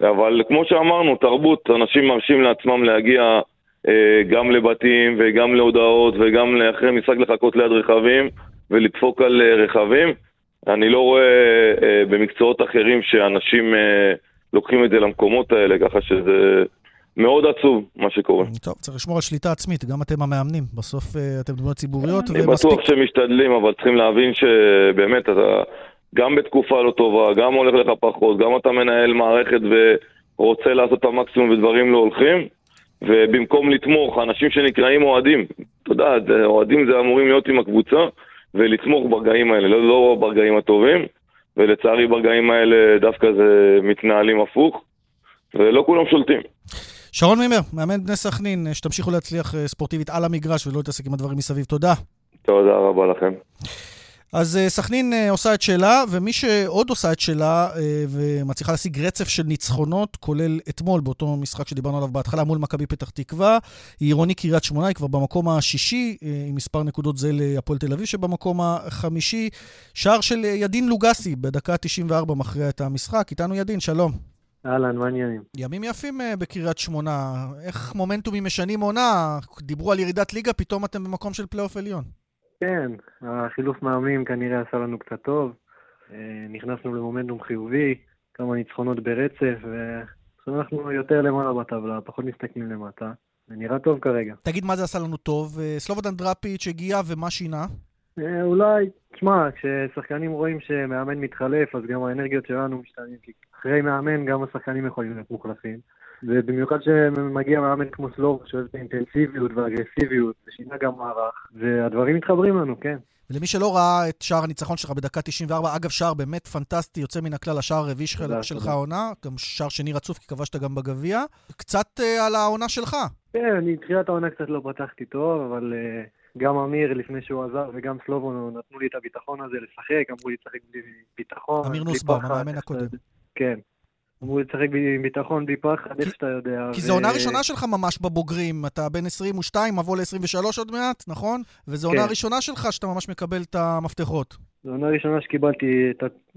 אבל כמו שאמרנו, תרבות, אנשים מרשים לעצמם להגיע אה, גם לבתים וגם להודעות וגם אחרי משחק לחכות ליד רכבים ולדפוק על אה, רכבים. אני לא רואה אה, במקצועות אחרים שאנשים אה, לוקחים את זה למקומות האלה, ככה שזה מאוד עצוב מה שקורה. טוב, צריך לשמור על שליטה עצמית, גם אתם המאמנים. בסוף uh, אתם דמויות ציבוריות אני ומספיק... בטוח שהם משתדלים, אבל צריכים להבין שבאמת אתה גם בתקופה לא טובה, גם הולך לך פחות, גם אתה מנהל מערכת ורוצה לעשות את המקסימום ודברים לא הולכים, ובמקום לתמוך, אנשים שנקראים אוהדים, אתה יודע, אוהדים זה אמורים להיות עם הקבוצה, ולתמוך ברגעים האלה, לא, לא ברגעים הטובים, ולצערי ברגעים האלה דווקא זה מתנהלים הפוך, ולא כולם שולטים. שרון מימר, מאמן בני סכנין, שתמשיכו להצליח אה, ספורטיבית על המגרש ולא להתעסק עם הדברים מסביב. תודה. תודה רבה לכם. אז אה, סכנין אה, עושה את שלה, ומי שעוד עושה את שלה ומצליחה להשיג רצף של ניצחונות, כולל אתמול, באותו משחק שדיברנו עליו בהתחלה מול מכבי פתח תקווה, היא עירוני קריית שמונה, היא כבר במקום השישי, עם מספר נקודות זה להפועל תל אביב שבמקום החמישי. שער של ידין לוגסי בדקה 94 מכריע את המשחק. איתנו ידין, שלום. אהלן, מה העניינים? ימים יפים אה, בקריית שמונה. איך מומנטומים משנים עונה? דיברו על ירידת ליגה, פתאום אתם במקום של פלייאוף עליון. כן, החילוף מאמנים כנראה עשה לנו קצת טוב. אה, נכנסנו למומנטום חיובי, כמה ניצחונות ברצף, ועכשיו אנחנו יותר למעלה בטבלה, פחות מסתכלים למטה. זה נראה טוב כרגע. תגיד, מה זה עשה לנו טוב? אה, סלובודן דראפיץ' הגיע ומה שינה? אולי, תשמע, כששחקנים רואים שמאמן מתחלף, אז גם האנרגיות שלנו משתנים, כי אחרי מאמן גם השחקנים יכולים להיות מוחלפים. ובמיוחד שמגיע מאמן כמו סלוב, שאוהב את האינטנסיביות והאגרסיביות, ושינה גם מערך, והדברים מתחברים לנו, כן. ולמי שלא ראה את שער הניצחון שלך בדקה 94, אגב, שער באמת פנטסטי, יוצא מן הכלל, השער הרביעי שלך העונה, גם שער שני רצוף, כי כבשת גם בגביע. קצת uh, על העונה שלך. כן, אני תחילת העונה קצת לא פתחתי טוב, אבל uh, גם אמיר, לפני שהוא עזב, וגם סלובו נתנו לי את הביטחון הזה לשחק, אמרו לי לשחק בלי ביטחון. אמיר נוסבאום, המאמן הקודם. כן. אמרו לשחק עם ביטחון, בלי פחד, איך שאתה יודע. כי זו עונה ראשונה שלך ממש בבוגרים. אתה בן 22, מבוא ל-23 עוד מעט, נכון? וזו עונה כן. ראשונה שלך שאתה ממש מקבל את המפתחות. זו עונה ראשונה שקיבלתי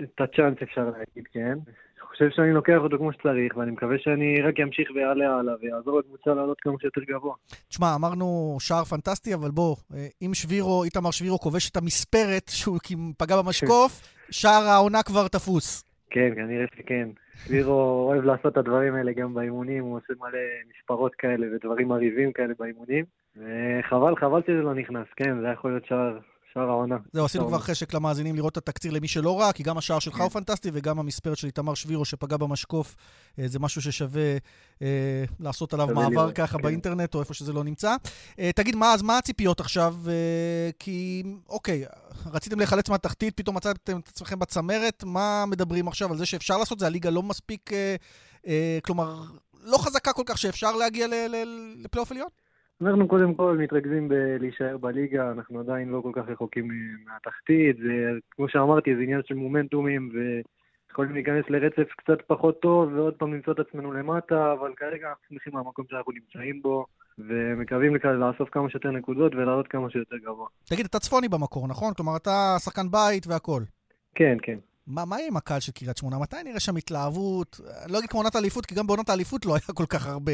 את הצ'אנס, אפשר להגיד, כן. אני חושב שאני לוקח אותו כמו שצריך, ואני מקווה שאני רק אמשיך ויעלה הלאה, ויעזור לקבוצה לעלות כמה שיותר גבוה. תשמע, אמרנו שער פנטסטי, אבל בוא, אה, אם שבירו, איתמר שבירו כובש את המספרת שהוא פגע במשקוף, שער העונה כבר תפוס. כן, כנראה שכן. לירו אוהב לעשות את הדברים האלה גם באימונים, הוא עושה מלא מספרות כאלה ודברים מרהיבים כאלה באימונים. וחבל, חבל שזה לא נכנס, כן, זה יכול להיות שער שער העונה. זהו, עשינו כבר חשק למאזינים לראות את התקציר למי שלא ראה, כי גם השער שלך הוא פנטסטי וגם המספרת של איתמר שבירו שפגע במשקוף, אה, זה משהו ששווה אה, לעשות עליו מעבר ככה כן. באינטרנט או איפה שזה לא נמצא. אה, תגיד, מה, אז מה הציפיות עכשיו? אה, כי, אוקיי, רציתם להיחלץ מהתחתית, פתאום מצאתם את עצמכם בצמרת, מה מדברים עכשיו על זה שאפשר לעשות? זה הליגה לא מספיק, אה, אה, כלומר, לא חזקה כל כך שאפשר להגיע לפלייאוף עליון? אנחנו קודם כל מתרכזים בלהישאר בליגה, אנחנו עדיין לא כל כך רחוקים מהתחתית, וכמו שאמרתי, זה עניין של מומנטומים, ויכולים להיכנס לרצף קצת פחות טוב, ועוד פעם למצוא את עצמנו למטה, אבל כרגע אנחנו שמחים מהמקום שאנחנו נמצאים בו, ומקווים לאסוף כמה שיותר נקודות ולעלות כמה שיותר גבוה. תגיד, אתה צפוני במקור, נכון? כלומר, אתה שחקן בית והכול. כן, כן. מה, מה עם הקהל של קריית שמונה? מתי נראה שם התלהבות? אני לא אגיד כמו עונת האליפות, כי גם בעונת האליפות לא היה כל כך הרבה,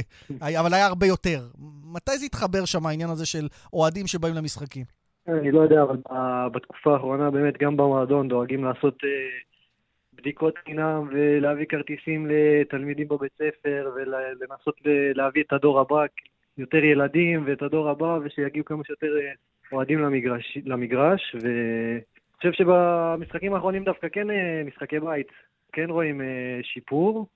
אבל היה הרבה יותר. מתי זה התחבר שם, העניין הזה של אוהדים שבאים למשחקים? אני לא יודע, אבל בתקופה האחרונה באמת גם במועדון דואגים לעשות אה, בדיקות חינם ולהביא כרטיסים לתלמידים בבית ספר ולנסות להביא את הדור הבא, יותר ילדים ואת הדור הבא, ושיגיעו כמה שיותר אה, אוהדים למגרש, למגרש ו... חושב שבמשחקים האחרונים דווקא כן אה, משחקי בית, כן רואים אה, שיפור.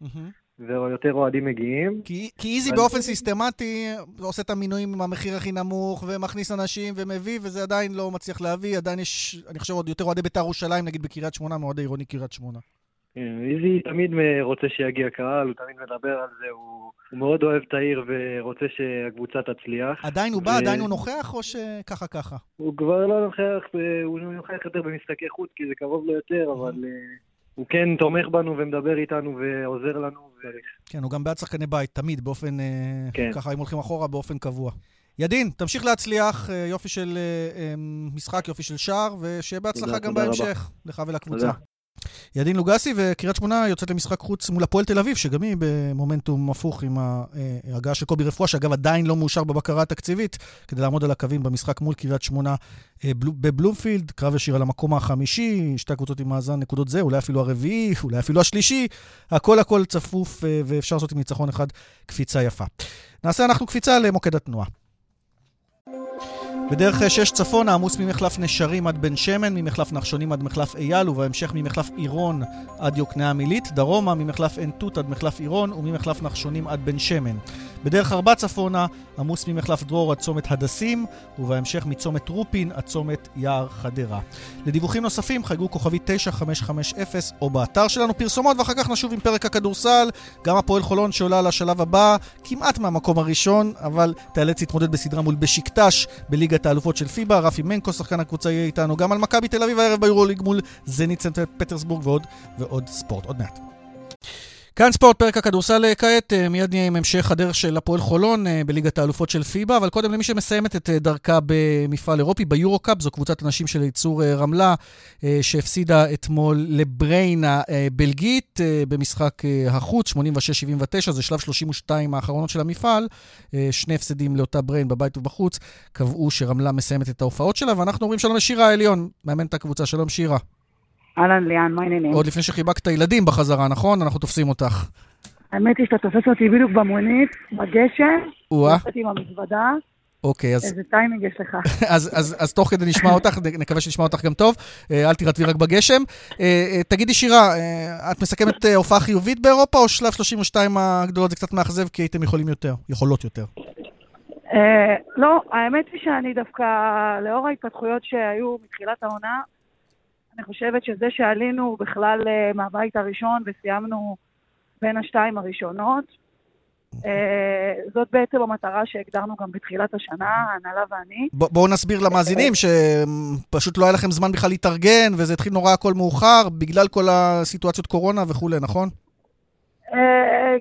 ויותר אוהדים מגיעים. כי, כי איזי באופן סיסטמטי עושה את המינויים עם המחיר הכי נמוך, ומכניס אנשים ומביא, וזה עדיין לא מצליח להביא. עדיין יש, אני חושב, עוד יותר אוהדי בית"ר ירושלים, נגיד בקריית שמונה, מאוהדי עירוני קריית שמונה. כן, איזי תמיד רוצה שיגיע קהל, הוא תמיד מדבר על זה, הוא, הוא מאוד אוהב את העיר ורוצה שהקבוצה תצליח. עדיין הוא בא, עדיין הוא נוכח, או שככה ככה? הוא כבר לא נוכח, הוא נוכח יותר במשחקי חוץ, כי זה קרוב לו יותר, אבל אה, הוא כן תומך בנו ומדבר איתנו ועוזר לנו. ו... כן, הוא גם בעד שחקני בית, תמיד, באופן, אה, כן. ככה, אם הולכים אחורה, באופן קבוע. ידין, תמשיך להצליח, אה, יופי של משחק, יופי של שער, ושיהיה בהצלחה גם בהמשך, לך ולקבוצה. תודה. ידין לוגסי וקריית שמונה יוצאת למשחק חוץ מול הפועל תל אביב, שגם היא במומנטום הפוך עם ההגעה של קובי רפואה, שאגב עדיין לא מאושר בבקרה התקציבית, כדי לעמוד על הקווים במשחק מול קריית שמונה אה, בבלומפילד. קרב ישיר על המקום החמישי, שתי הקבוצות עם מאזן נקודות זה, אולי אפילו הרביעי, אולי אפילו השלישי. הכל הכל צפוף, אה, ואפשר לעשות עם ניצחון אחד קפיצה יפה. נעשה אנחנו קפיצה למוקד התנועה. בדרך 6 צפונה עמוס ממחלף נשרים עד בן שמן, ממחלף נחשונים עד מחלף אייל, ובהמשך ממחלף עירון עד יוקנעם עילית, דרומה ממחלף עין תות עד מחלף עירון, וממחלף נחשונים עד בן שמן. בדרך 4 צפונה עמוס ממחלף דרור עד צומת הדסים, ובהמשך מצומת רופין עד צומת יער חדרה. לדיווחים נוספים חייגו כוכבי 9550 או באתר שלנו פרסומות, ואחר כך נשוב עם פרק הכדורסל. גם הפועל חולון שעולה לשלב הבא, כמעט מהמקום הראשון, אבל תיאלץ להתמודד בסדרה מול בשיקטש בליגת האלופות של פיבה. רפי מנקו, שחקן הקבוצה, יהיה איתנו גם על מכבי תל אביב הערב ביורוליג מול זנית סנט פטרסבורג ועוד ועוד ספורט. עוד מעט. כאן ספורט, פרק הכדורסל אה, כעת, אה, מיד נהיה עם המשך הדרך של הפועל חולון אה, בליגת האלופות של פיבה, אבל קודם למי שמסיימת את דרכה במפעל אירופי, ביורו-קאפ, זו קבוצת הנשים של ייצור רמלה, שהפסידה אתמול לבריין הבלגית במשחק החוץ, 86-79, זה שלב 32 האחרונות של המפעל, שני הפסדים לאותה בריין בבית ובחוץ, קבעו שרמלה מסיימת את ההופעות שלה, ואנחנו אומרים שלום לשירה העליון, מאמנת הקבוצה, שלום שירה. אהלן ליאן, מה העניינים? עוד לפני שחיבקת ילדים בחזרה, נכון? אנחנו תופסים אותך. האמת היא שאתה תופס אותי בדיוק במונית, בגשם. או-אה. עם המזוודה. אוקיי, אז... איזה טיימינג יש לך. אז, אז, אז תוך כדי נשמע אותך, נקווה שנשמע אותך גם טוב. אה, אל תירטבי רק בגשם. אה, אה, תגידי, שירה, את מסכמת הופעה חיובית באירופה, או שלב 32 הגדולות זה קצת מאכזב כי הייתם יכולים יותר, יכולות יותר? לא, האמת היא שאני דווקא, לאור ההתפתחויות שהיו מתחילת העונה, אני חושבת שזה שעלינו בכלל uh, מהבית הראשון וסיימנו בין השתיים הראשונות, uh, זאת בעצם המטרה שהגדרנו גם בתחילת השנה, ההנהלה ואני. ב- בואו נסביר למאזינים שפשוט לא היה לכם זמן בכלל להתארגן, וזה התחיל נורא הכל מאוחר, בגלל כל הסיטואציות קורונה וכולי, נכון?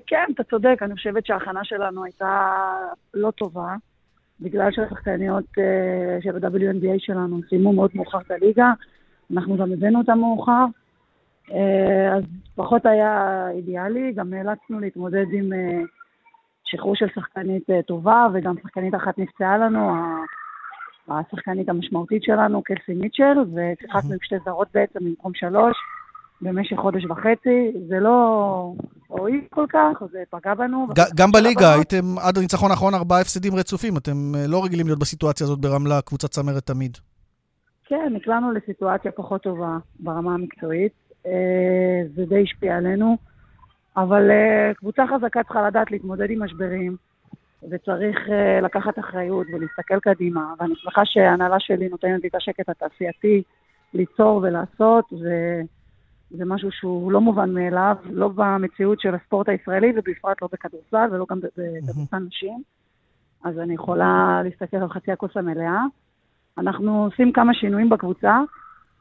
כן, אתה צודק, אני חושבת שההכנה שלנו הייתה לא טובה, בגלל שהשחקניות של ה-WNBA שלנו סיימו מאוד מאוחר את הליגה. אנחנו גם הבאנו אותם מאוחר, אה, אז פחות היה אידיאלי, גם נאלצנו להתמודד עם אה, שחרור של שחקנית אה, טובה, וגם שחקנית אחת נפצעה לנו, השחקנית המשמעותית שלנו, קלסי מיטשל, ושיחקנו עם שתי זרות בעצם במקום שלוש. במשך חודש וחצי, זה לא הועיל כל כך, זה פגע בנו. גם בליגה, הייתם עד הניצחון האחרון ארבעה הפסדים רצופים, אתם לא רגילים להיות בסיטואציה הזאת ברמלה, קבוצת צמרת תמיד. כן, נקלענו לסיטואציה פחות טובה ברמה המקצועית. אה, זה די השפיע עלינו, אבל אה, קבוצה חזקה צריכה לדעת להתמודד עם משברים, וצריך אה, לקחת אחריות ולהסתכל קדימה, ואני שמחה שההנהלה שלי נותנת לי את השקט התעשייתי ליצור ולעשות, וזה משהו שהוא לא מובן מאליו, לא במציאות של הספורט הישראלי, ובפרט לא בכדורסל ולא גם בכדורסל נשים. אז אני יכולה להסתכל על חצי הכוס המלאה. אנחנו עושים כמה שינויים בקבוצה,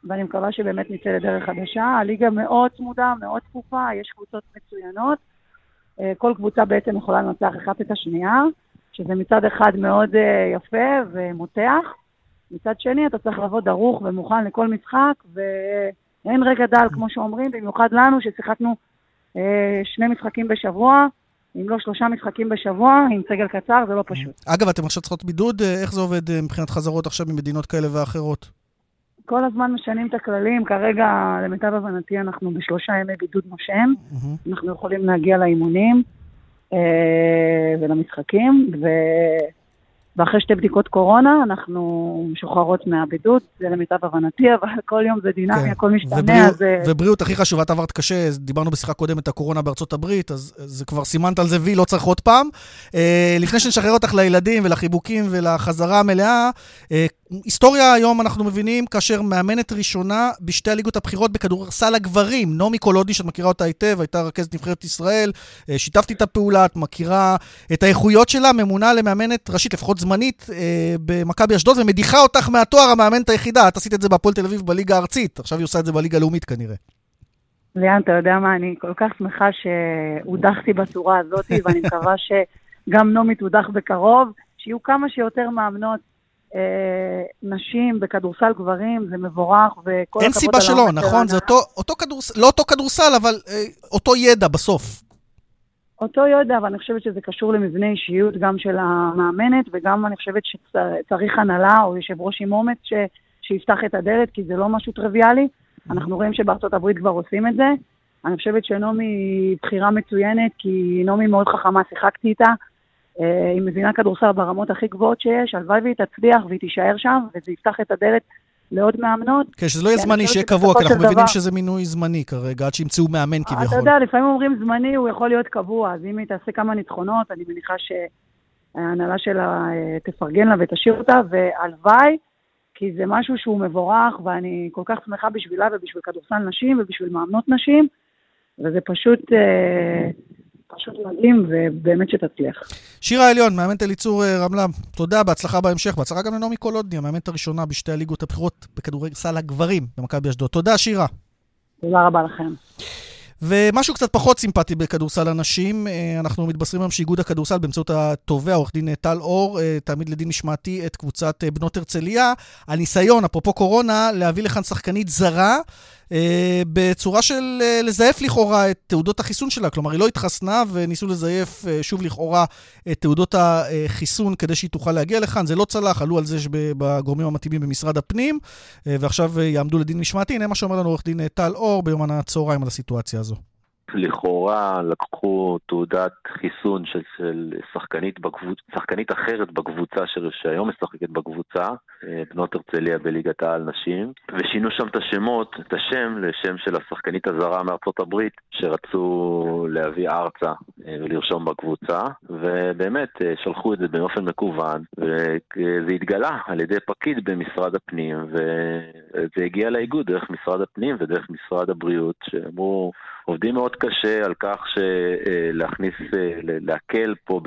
ואני מקווה שבאמת נצא לדרך חדשה. הליגה מאוד צמודה, מאוד צפופה, יש קבוצות מצוינות. אה, כל קבוצה בעצם יכולה לנצח אחת את השנייה, שזה מצד אחד מאוד אה, יפה ומותח. מצד שני, אתה צריך לבוא דרוך ומוכן לכל משחק, ואין רגע דל, כמו שאומרים, במיוחד לנו, ששיחקנו אה, שני משחקים בשבוע, אם לא שלושה משחקים בשבוע, עם סגל קצר, זה לא פשוט. אגב, אתם עכשיו צריכות בידוד? אה, איך זה עובד אה, מבחינת חזרות עכשיו ממדינות כאלה ואחרות? כל הזמן משנים את הכללים. כרגע, למיטב הבנתי, אנחנו בשלושה ימי בידוד נושם. Mm-hmm. אנחנו יכולים להגיע לאימונים אה, ולמשחקים, ו... ואחרי שתי בדיקות קורונה, אנחנו משוחררות מהבידוד, זה למיטב הבנתי, אבל כל יום זה דינמי, כן. הכל משתנה, ובריאות, אז... ובריאות הכי חשובה, את עברת קשה, דיברנו בשיחה קודמת, הקורונה בארצות הברית, אז זה כבר סימנת על זה וי, לא צריך עוד פעם. אה, לפני שנשחרר אותך לילדים ולחיבוקים ולחזרה המלאה, אה, היסטוריה היום אנחנו מבינים כאשר מאמנת ראשונה בשתי הליגות הבכירות בכדורסל הגברים, נעמי קולודני, שאת מכירה אותה היטב, הייתה רכזת נבחרת ישראל, אה, שיתפתי את הפעולה, את מכירה את האיכויות שלה, ממונה למאמנת ראשית, לפחות זמנית, אה, במכבי אשדוד, ומדיחה אותך מהתואר המאמנת היחידה. את עשית את זה בהפועל תל אביב בליגה הארצית, עכשיו היא עושה את זה בליגה הלאומית כנראה. ליאן, אתה יודע מה, אני כל כך שמחה שהודחתי בצורה הזאת, ואני מקווה שגם נעמי תודח בקרוב, שיהיו כמה שיותר מאמנות נשים בכדורסל גברים, זה מבורך, וכל הכבוד אין סיבה שלא, נכון? זה אותו, אותו כדורסל, לא אותו כדורסל, אבל אה, אותו ידע בסוף. אותו ידע, אבל אני חושבת שזה קשור למבנה אישיות גם של המאמנת, וגם אני חושבת שצריך הנהלה או יושב ראש עם אומץ ש, שיפתח את הדלת, כי זה לא משהו טריוויאלי. אנחנו רואים שבארצות הברית כבר עושים את זה. אני חושבת שנעמי היא בחירה מצוינת, כי נעמי מאוד חכמה, שיחקתי איתה. אה, היא מבינה כדורסל ברמות הכי גבוהות שיש, הלוואי והיא תצליח והיא תישאר שם, וזה יפתח את הדלת לעוד מאמנות. כן, שזה לא יהיה זמני, שיהיה קבוע, כי אנחנו מבינים שזה מינוי זמני כרגע, עד שימצאו מאמן כביכול. אתה יודע, לפעמים אומרים זמני, הוא יכול להיות קבוע, אז אם היא תעשה כמה ניצחונות, אני מניחה שההנהלה שלה אה, תפרגן לה ותשאיר אותה, והלוואי, כי זה משהו שהוא מבורך, ואני כל כך שמחה בשבילה ובשביל כדורסל נשים ובשביל מאמנות נשים, וזה פשוט... אה, פשוט מדהים, ובאמת שתצליח. שירה עליון, מאמנת אליצור אה, רמלה, תודה, בהצלחה בהמשך. בהצלחה גם לנעמי קולודני, המאמנת הראשונה בשתי הליגות הבכירות בכדורגל הגברים במכבי אשדוד. תודה, שירה. תודה רבה לכם. ומשהו קצת פחות סימפטי בכדורסל הנשים, אה, אנחנו מתבשרים היום שאיגוד הכדורסל באמצעות התובע, עורך דין טל אור, אה, תעמיד לדין משמעתי את קבוצת בנות הרצליה. הניסיון, אפרופו קורונה, להביא לכאן שחקנית זרה. אה, בצורה של אה, לזייף לכאורה את תעודות החיסון שלה. כלומר, היא לא התחסנה וניסו לזייף אה, שוב לכאורה את תעודות החיסון כדי שהיא תוכל להגיע לכאן. זה לא צלח, עלו על זה בגורמים המתאימים במשרד הפנים, ועכשיו יעמדו לדין משמעתי. הנה מה שאומר לנו עורך דין טל אור ביומן הצהריים על הסיטואציה הזו. לכאורה לקחו תעודת חיסון של, של שחקנית, בקבוצ... שחקנית אחרת בקבוצה של, שהיום משחקת בקבוצה, אה, בנות הרצליה בליגת העל נשים, ושינו שם את השמות, את השם לשם של השחקנית הזרה מארצות הברית שרצו להביא ארצה אה, ולרשום בקבוצה, ובאמת אה, שלחו את זה באופן מקוון, וזה התגלה על ידי פקיד במשרד הפנים, וזה הגיע לאיגוד דרך משרד הפנים ודרך משרד הבריאות, שאמרו... עובדים מאוד קשה על כך שלהכניס, אה, להקל פה,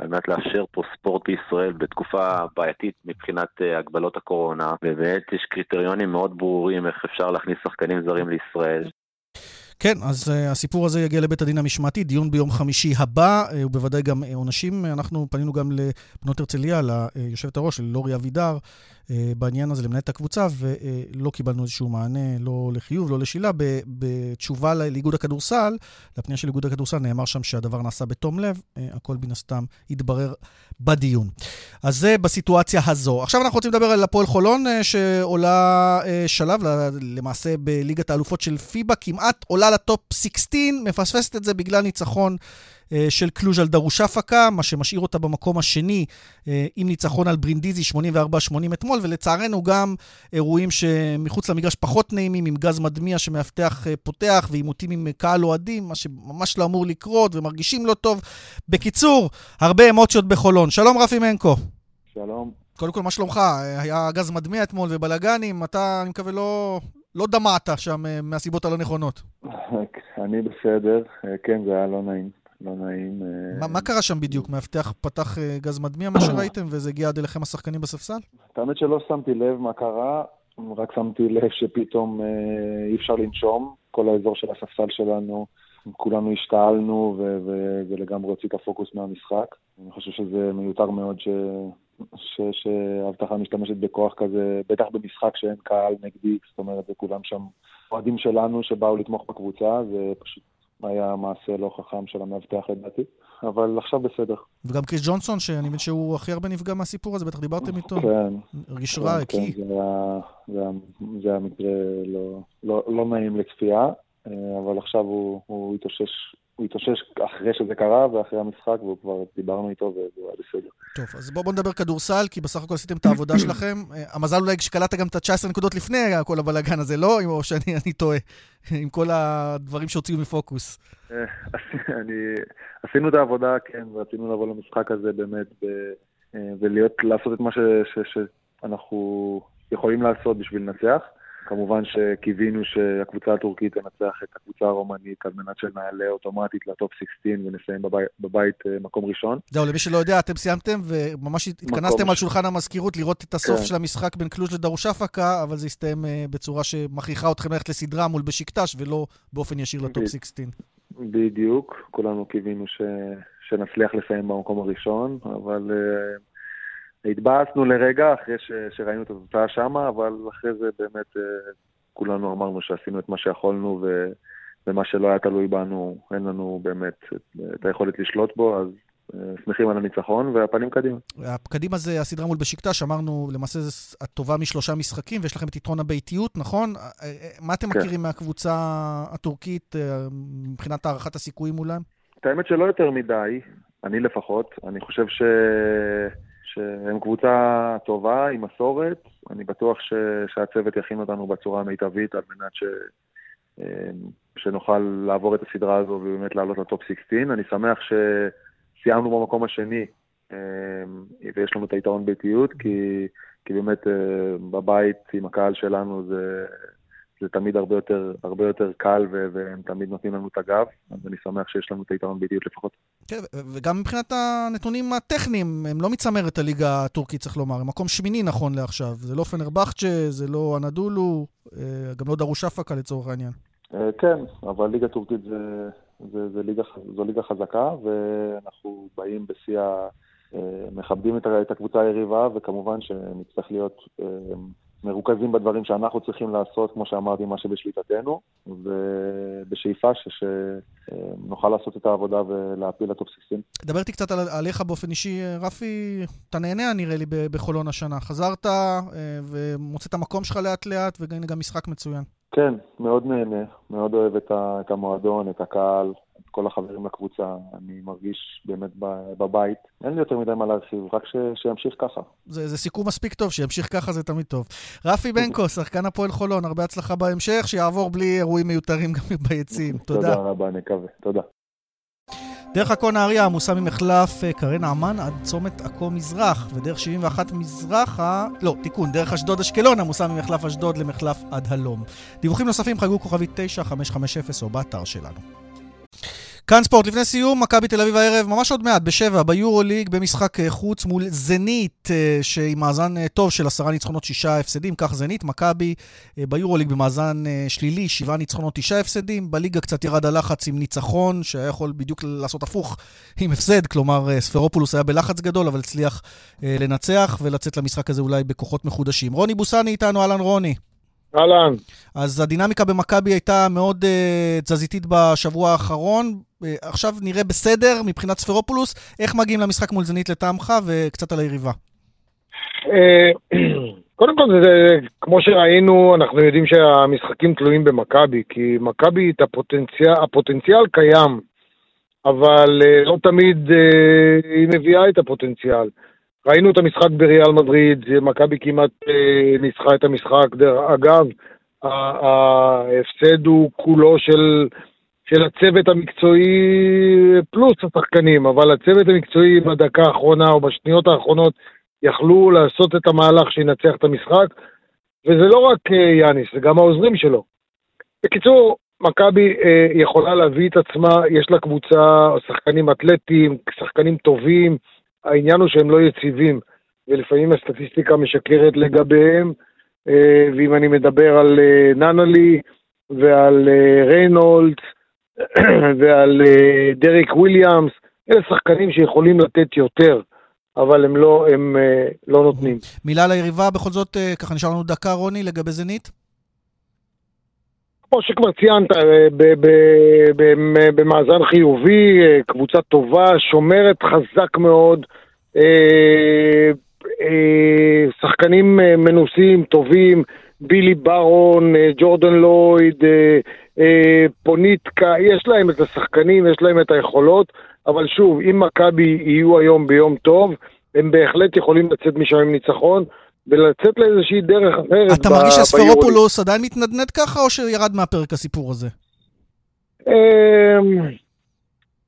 על מנת לאפשר פה ספורט בישראל בתקופה בעייתית מבחינת אה, הגבלות הקורונה, ובאמת יש קריטריונים מאוד ברורים איך אפשר להכניס שחקנים זרים לישראל. כן, אז uh, הסיפור הזה יגיע לבית הדין המשמעתי, דיון ביום חמישי הבא, uh, ובוודאי גם עונשים. אנחנו פנינו גם לבנות הרצליה, ליושבת הראש, ללורי אבידר, אה, בעניין הזה למנהל את הקבוצה, ולא קיבלנו איזשהו מענה, לא לחיוב, לא לשלילה. בתשובה לאיגוד הכדורסל, לפנייה של איגוד הכדורסל, נאמר שם שהדבר נעשה בתום לב, אה, הכל מן הסתם יתברר בדיון. אז זה בסיטואציה הזו. עכשיו אנחנו רוצים לדבר על הפועל חולון, אה, שעולה שלב, למעשה בליגת האלופות של פיבה, כמעט עולה לטופ 16, מפספסת את זה בגלל ניצחון אה, של קלוז' על דרושפקה, מה שמשאיר אותה במקום השני אה, עם ניצחון על ברינדיזי 84-80 אתמול, ולצערנו גם אירועים שמחוץ למגרש פחות נעימים, עם גז מדמיע שמאבטח אה, פותח ועימותים עם קהל אוהדים, מה שממש לא אמור לקרות ומרגישים לא טוב. בקיצור, הרבה אמוציות בחולון. שלום רפי מנקו. שלום. קודם כל, מה שלומך? היה גז מדמיע אתמול ובלאגנים, אתה, אני מקווה, לא, לא דמעת שם מהסיבות הלא נכונות. אני בסדר, כן, זה היה לא נעים. לא נעים. אה, מה, קרה שם בדיוק? מאבטח פתח אה, גז מדמיע, מה שראיתם, וזה הגיע עד אליכם השחקנים בספסל? האמת שלא שמתי לב מה קרה, רק שמתי לב שפתאום אה, אי אפשר לנשום. כל האזור של הספסל שלנו, כולנו השתעלנו ולגמרי הוציא את הפוקוס מהמשחק. אני חושב שזה מיותר מאוד ש... שהאבטחה משתמשת בכוח כזה, בטח במשחק שאין קהל נגדי, זאת אומרת, זה כולם שם אוהדים שלנו שבאו לתמוך בקבוצה, זה פשוט היה מעשה לא חכם של המאבטח לדעתי, אבל עכשיו בסדר. וגם קריס ג'ונסון, שאני מבין שהוא הכי הרבה נפגע מהסיפור הזה, בטח דיברתם איתו. כן. הרגיש רע. כן, כן, זה היה, זה היה, זה היה מקרה לא, לא, לא נעים לצפייה, אה, אבל עכשיו הוא, הוא התאושש הוא התאושש אחרי שזה קרה ואחרי המשחק, והוא כבר דיברנו איתו והוא היה בסדר. טוב, אז בואו בוא נדבר כדורסל, כי בסך הכל עשיתם את העבודה שלכם. אה, המזל אולי שקלטת גם את ה-19 נקודות לפני כל הבלאגן הזה, לא? או שאני טועה, עם כל הדברים שהוציאו מפוקוס. אה, אני, עשינו את העבודה, כן, ורצינו לבוא למשחק הזה באמת, ב, אה, ולעשות את מה ש, ש, ש, אנחנו יכולים לעשות בשביל לנצח. כמובן שקיווינו שהקבוצה הטורקית תנצח את הקבוצה הרומנית על מנת שנעלה אוטומטית לטופ 16 ונסיים בבית, בבית אה, מקום ראשון. זהו, למי שלא יודע, אתם סיימתם וממש התכנסתם על שולחן המזכירות לראות את הסוף כן. של המשחק בין קלוז' לדרושפקה, אבל זה הסתיים אה, בצורה שמכריחה אתכם ללכת לסדרה מול בשיקטש ולא באופן ישיר לטופ בדיוק. 16. בדיוק, כולנו קיווינו ש... שנצליח לסיים במקום הראשון, אבל uh, התבאסנו לרגע אחרי ש... שראינו את התוצאה שמה, אבל אחרי זה באמת uh, כולנו אמרנו שעשינו את מה שיכולנו, ו... ומה שלא היה תלוי בנו, אין לנו באמת את, היכולת לשלוט בו, אז uh, שמחים על הניצחון, והפנים קדימה. קדימה זה הסדרה מול בשיקטש, אמרנו, למעשה זו הטובה משלושה משחקים, ויש לכם את יתרון הביתיות, נכון? אה, אה, מה אתם כן. מכירים מהקבוצה הטורקית אה, מבחינת הערכת הסיכויים מולם? את האמת שלא יותר מדי, אני לפחות. אני חושב ש... שהם קבוצה טובה, עם מסורת. אני בטוח ש... שהצוות יכין אותנו בצורה המיטבית על מנת ש... אמ, שנוכל לעבור את הסדרה הזו ובאמת לעלות לטופ 16. אני שמח שסיימנו במקום השני אמ, ויש לנו את היתרון ביתיות, כי, כי באמת אה, בבית עם הקהל שלנו זה, זה תמיד הרבה יותר, הרבה יותר קל ו- והם תמיד נותנים לנו את הגב, אז אני שמח שיש לנו את היתרון ביתיות לפחות. כן, וגם מבחינת הנתונים הטכניים, הם לא מצמרת הליגה הטורקית, צריך לומר, הם מקום שמיני נכון לעכשיו. זה לא פנרבחצ'ה, זה לא אנדולו, אה, גם לא דרושפקה לצורך העניין. אה, כן, אבל ליגה טורקית זה, זה, זה ליגה, זו ליגה חזקה, ואנחנו באים בשיא ה... אה, מכבדים את הקבוצה היריבה, וכמובן שנצטרך להיות מרוכזים בדברים שאנחנו צריכים לעשות, כמו שאמרתי, מה שבשליטתנו, ובשאיפה ש- שנוכל לעשות את העבודה ולהפיל 16. דבר איתי קצת על, עליך באופן אישי, רפי, אתה נהנה נראה לי בחולון השנה. חזרת אה, ומוצא את המקום שלך לאט לאט, והנה גם משחק מצוין. כן, מאוד נהנה, מאוד אוהב את המועדון, את הקהל, את כל החברים לקבוצה. אני מרגיש באמת בבית. אין לי יותר מדי מה להרחיב, רק ש, שימשיך ככה. זה, זה סיכום מספיק טוב, שימשיך ככה זה תמיד טוב. רפי בנקו, שחקן הפועל חולון, הרבה הצלחה בהמשך, שיעבור בלי אירועים מיותרים גם ביציעים. תודה. תודה רבה, נקווה. תודה. דרך עכו נהריה עמוסה ממחלף אה, קרן נעמן עד צומת עכו מזרח, ודרך 71 מזרחה, לא, תיקון, דרך אשדוד אשקלון עמוסה ממחלף אשדוד למחלף עד הלום. דיווחים נוספים חגגו כוכבית 9550 או באתר שלנו. כאן ספורט, לפני סיום, מכבי תל אביב הערב, ממש עוד מעט, בשבע, ביורו ליג, במשחק אה, חוץ מול זנית, אה, שעם מאזן אה, טוב של עשרה ניצחונות, שישה הפסדים, כך זנית, מכבי אה, ביורו ליג במאזן שלילי, שבעה ניצחונות, תשעה הפסדים, בליגה קצת ירד הלחץ עם ניצחון, שהיה יכול בדיוק לעשות הפוך עם הפסד, כלומר ספרופולוס היה בלחץ גדול, אבל הצליח לנצח ולצאת למשחק הזה אולי בכוחות מחודשים. רוני בוסני איתנו, אהלן רוני. אהלן. אז הדינמיקה במכבי הייתה מאוד uh, תזזיתית בשבוע האחרון. Uh, עכשיו נראה בסדר מבחינת ספרופולוס. איך מגיעים למשחק מול זנית לטעמך, וקצת על היריבה. אה, קודם כל, זה, כמו שראינו, אנחנו יודעים שהמשחקים תלויים במכבי, כי מכבי, הפוטנציאל, הפוטנציאל קיים, אבל אה, לא תמיד אה, היא מביאה את הפוטנציאל. ראינו את המשחק בריאל מדריד, מכבי כמעט אה, ניצחה את המשחק. דרך אגב, ההפסד הוא כולו של, של הצוות המקצועי פלוס השחקנים, אבל הצוות המקצועי בדקה האחרונה או בשניות האחרונות יכלו לעשות את המהלך שינצח את המשחק, וזה לא רק אה, יאניס, זה גם העוזרים שלו. בקיצור, מכבי אה, יכולה להביא את עצמה, יש לה קבוצה, שחקנים אתלטיים, שחקנים טובים, העניין הוא שהם לא יציבים, ולפעמים הסטטיסטיקה משקרת לגביהם, אה, ואם אני מדבר על אה, נאנלי ועל אה, ריינולדס ועל דריק וויליאמס, אלה שחקנים שיכולים לתת יותר. אבל הם לא, הם לא נותנים. מילה ליריבה, בכל זאת, ככה נשאר לנו דקה, רוני, לגבי זנית? כמו שכבר ציינת, אה, במאזן חיובי, אה, קבוצה טובה, שומרת חזק מאוד, אה, שחקנים מנוסים, טובים, בילי ברון, ג'ורדן לויד, פוניטקה, יש להם את השחקנים, יש להם את היכולות, אבל שוב, אם מכבי יהיו היום ביום טוב, הם בהחלט יכולים לצאת משם עם ניצחון. ולצאת לאיזושהי דרך אחרת. אתה מרגיש שספרופולוס עדיין מתנדנד ככה, או שירד מהפרק הסיפור הזה? אמ,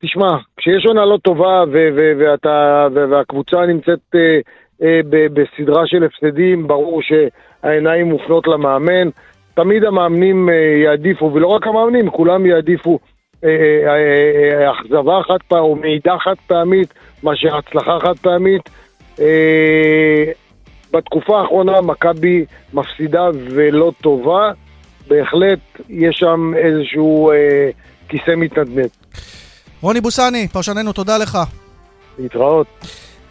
תשמע, כשיש עונה לא טובה ו- ו- ואתה, ו- והקבוצה נמצאת אה, אה, בסדרה של הפסדים, ברור שהעיניים מופנות למאמן. תמיד המאמנים אה, יעדיפו, ולא רק המאמנים, כולם יעדיפו אכזבה חד פעמית או מידע חד פעמית מאשר הצלחה חד פעמית. בתקופה האחרונה מכבי מפסידה ולא טובה, בהחלט יש שם איזשהו אה, כיסא מתנדנד. רוני בוסני, פרשננו, תודה לך. להתראות.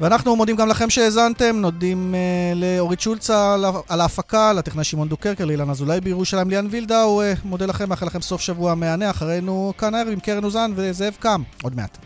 ואנחנו מודים גם לכם שהאזנתם, נודה uh, לאורית שולצה על, על ההפקה, לטכנאי שמעון דוקרקר, לאילן אזולאי בירושלים, ליאן וילדאו, uh, מודה לכם, מאחל לכם סוף שבוע מהנה, אחרינו כאן הערב עם קרן אוזן וזאב קם, עוד מעט.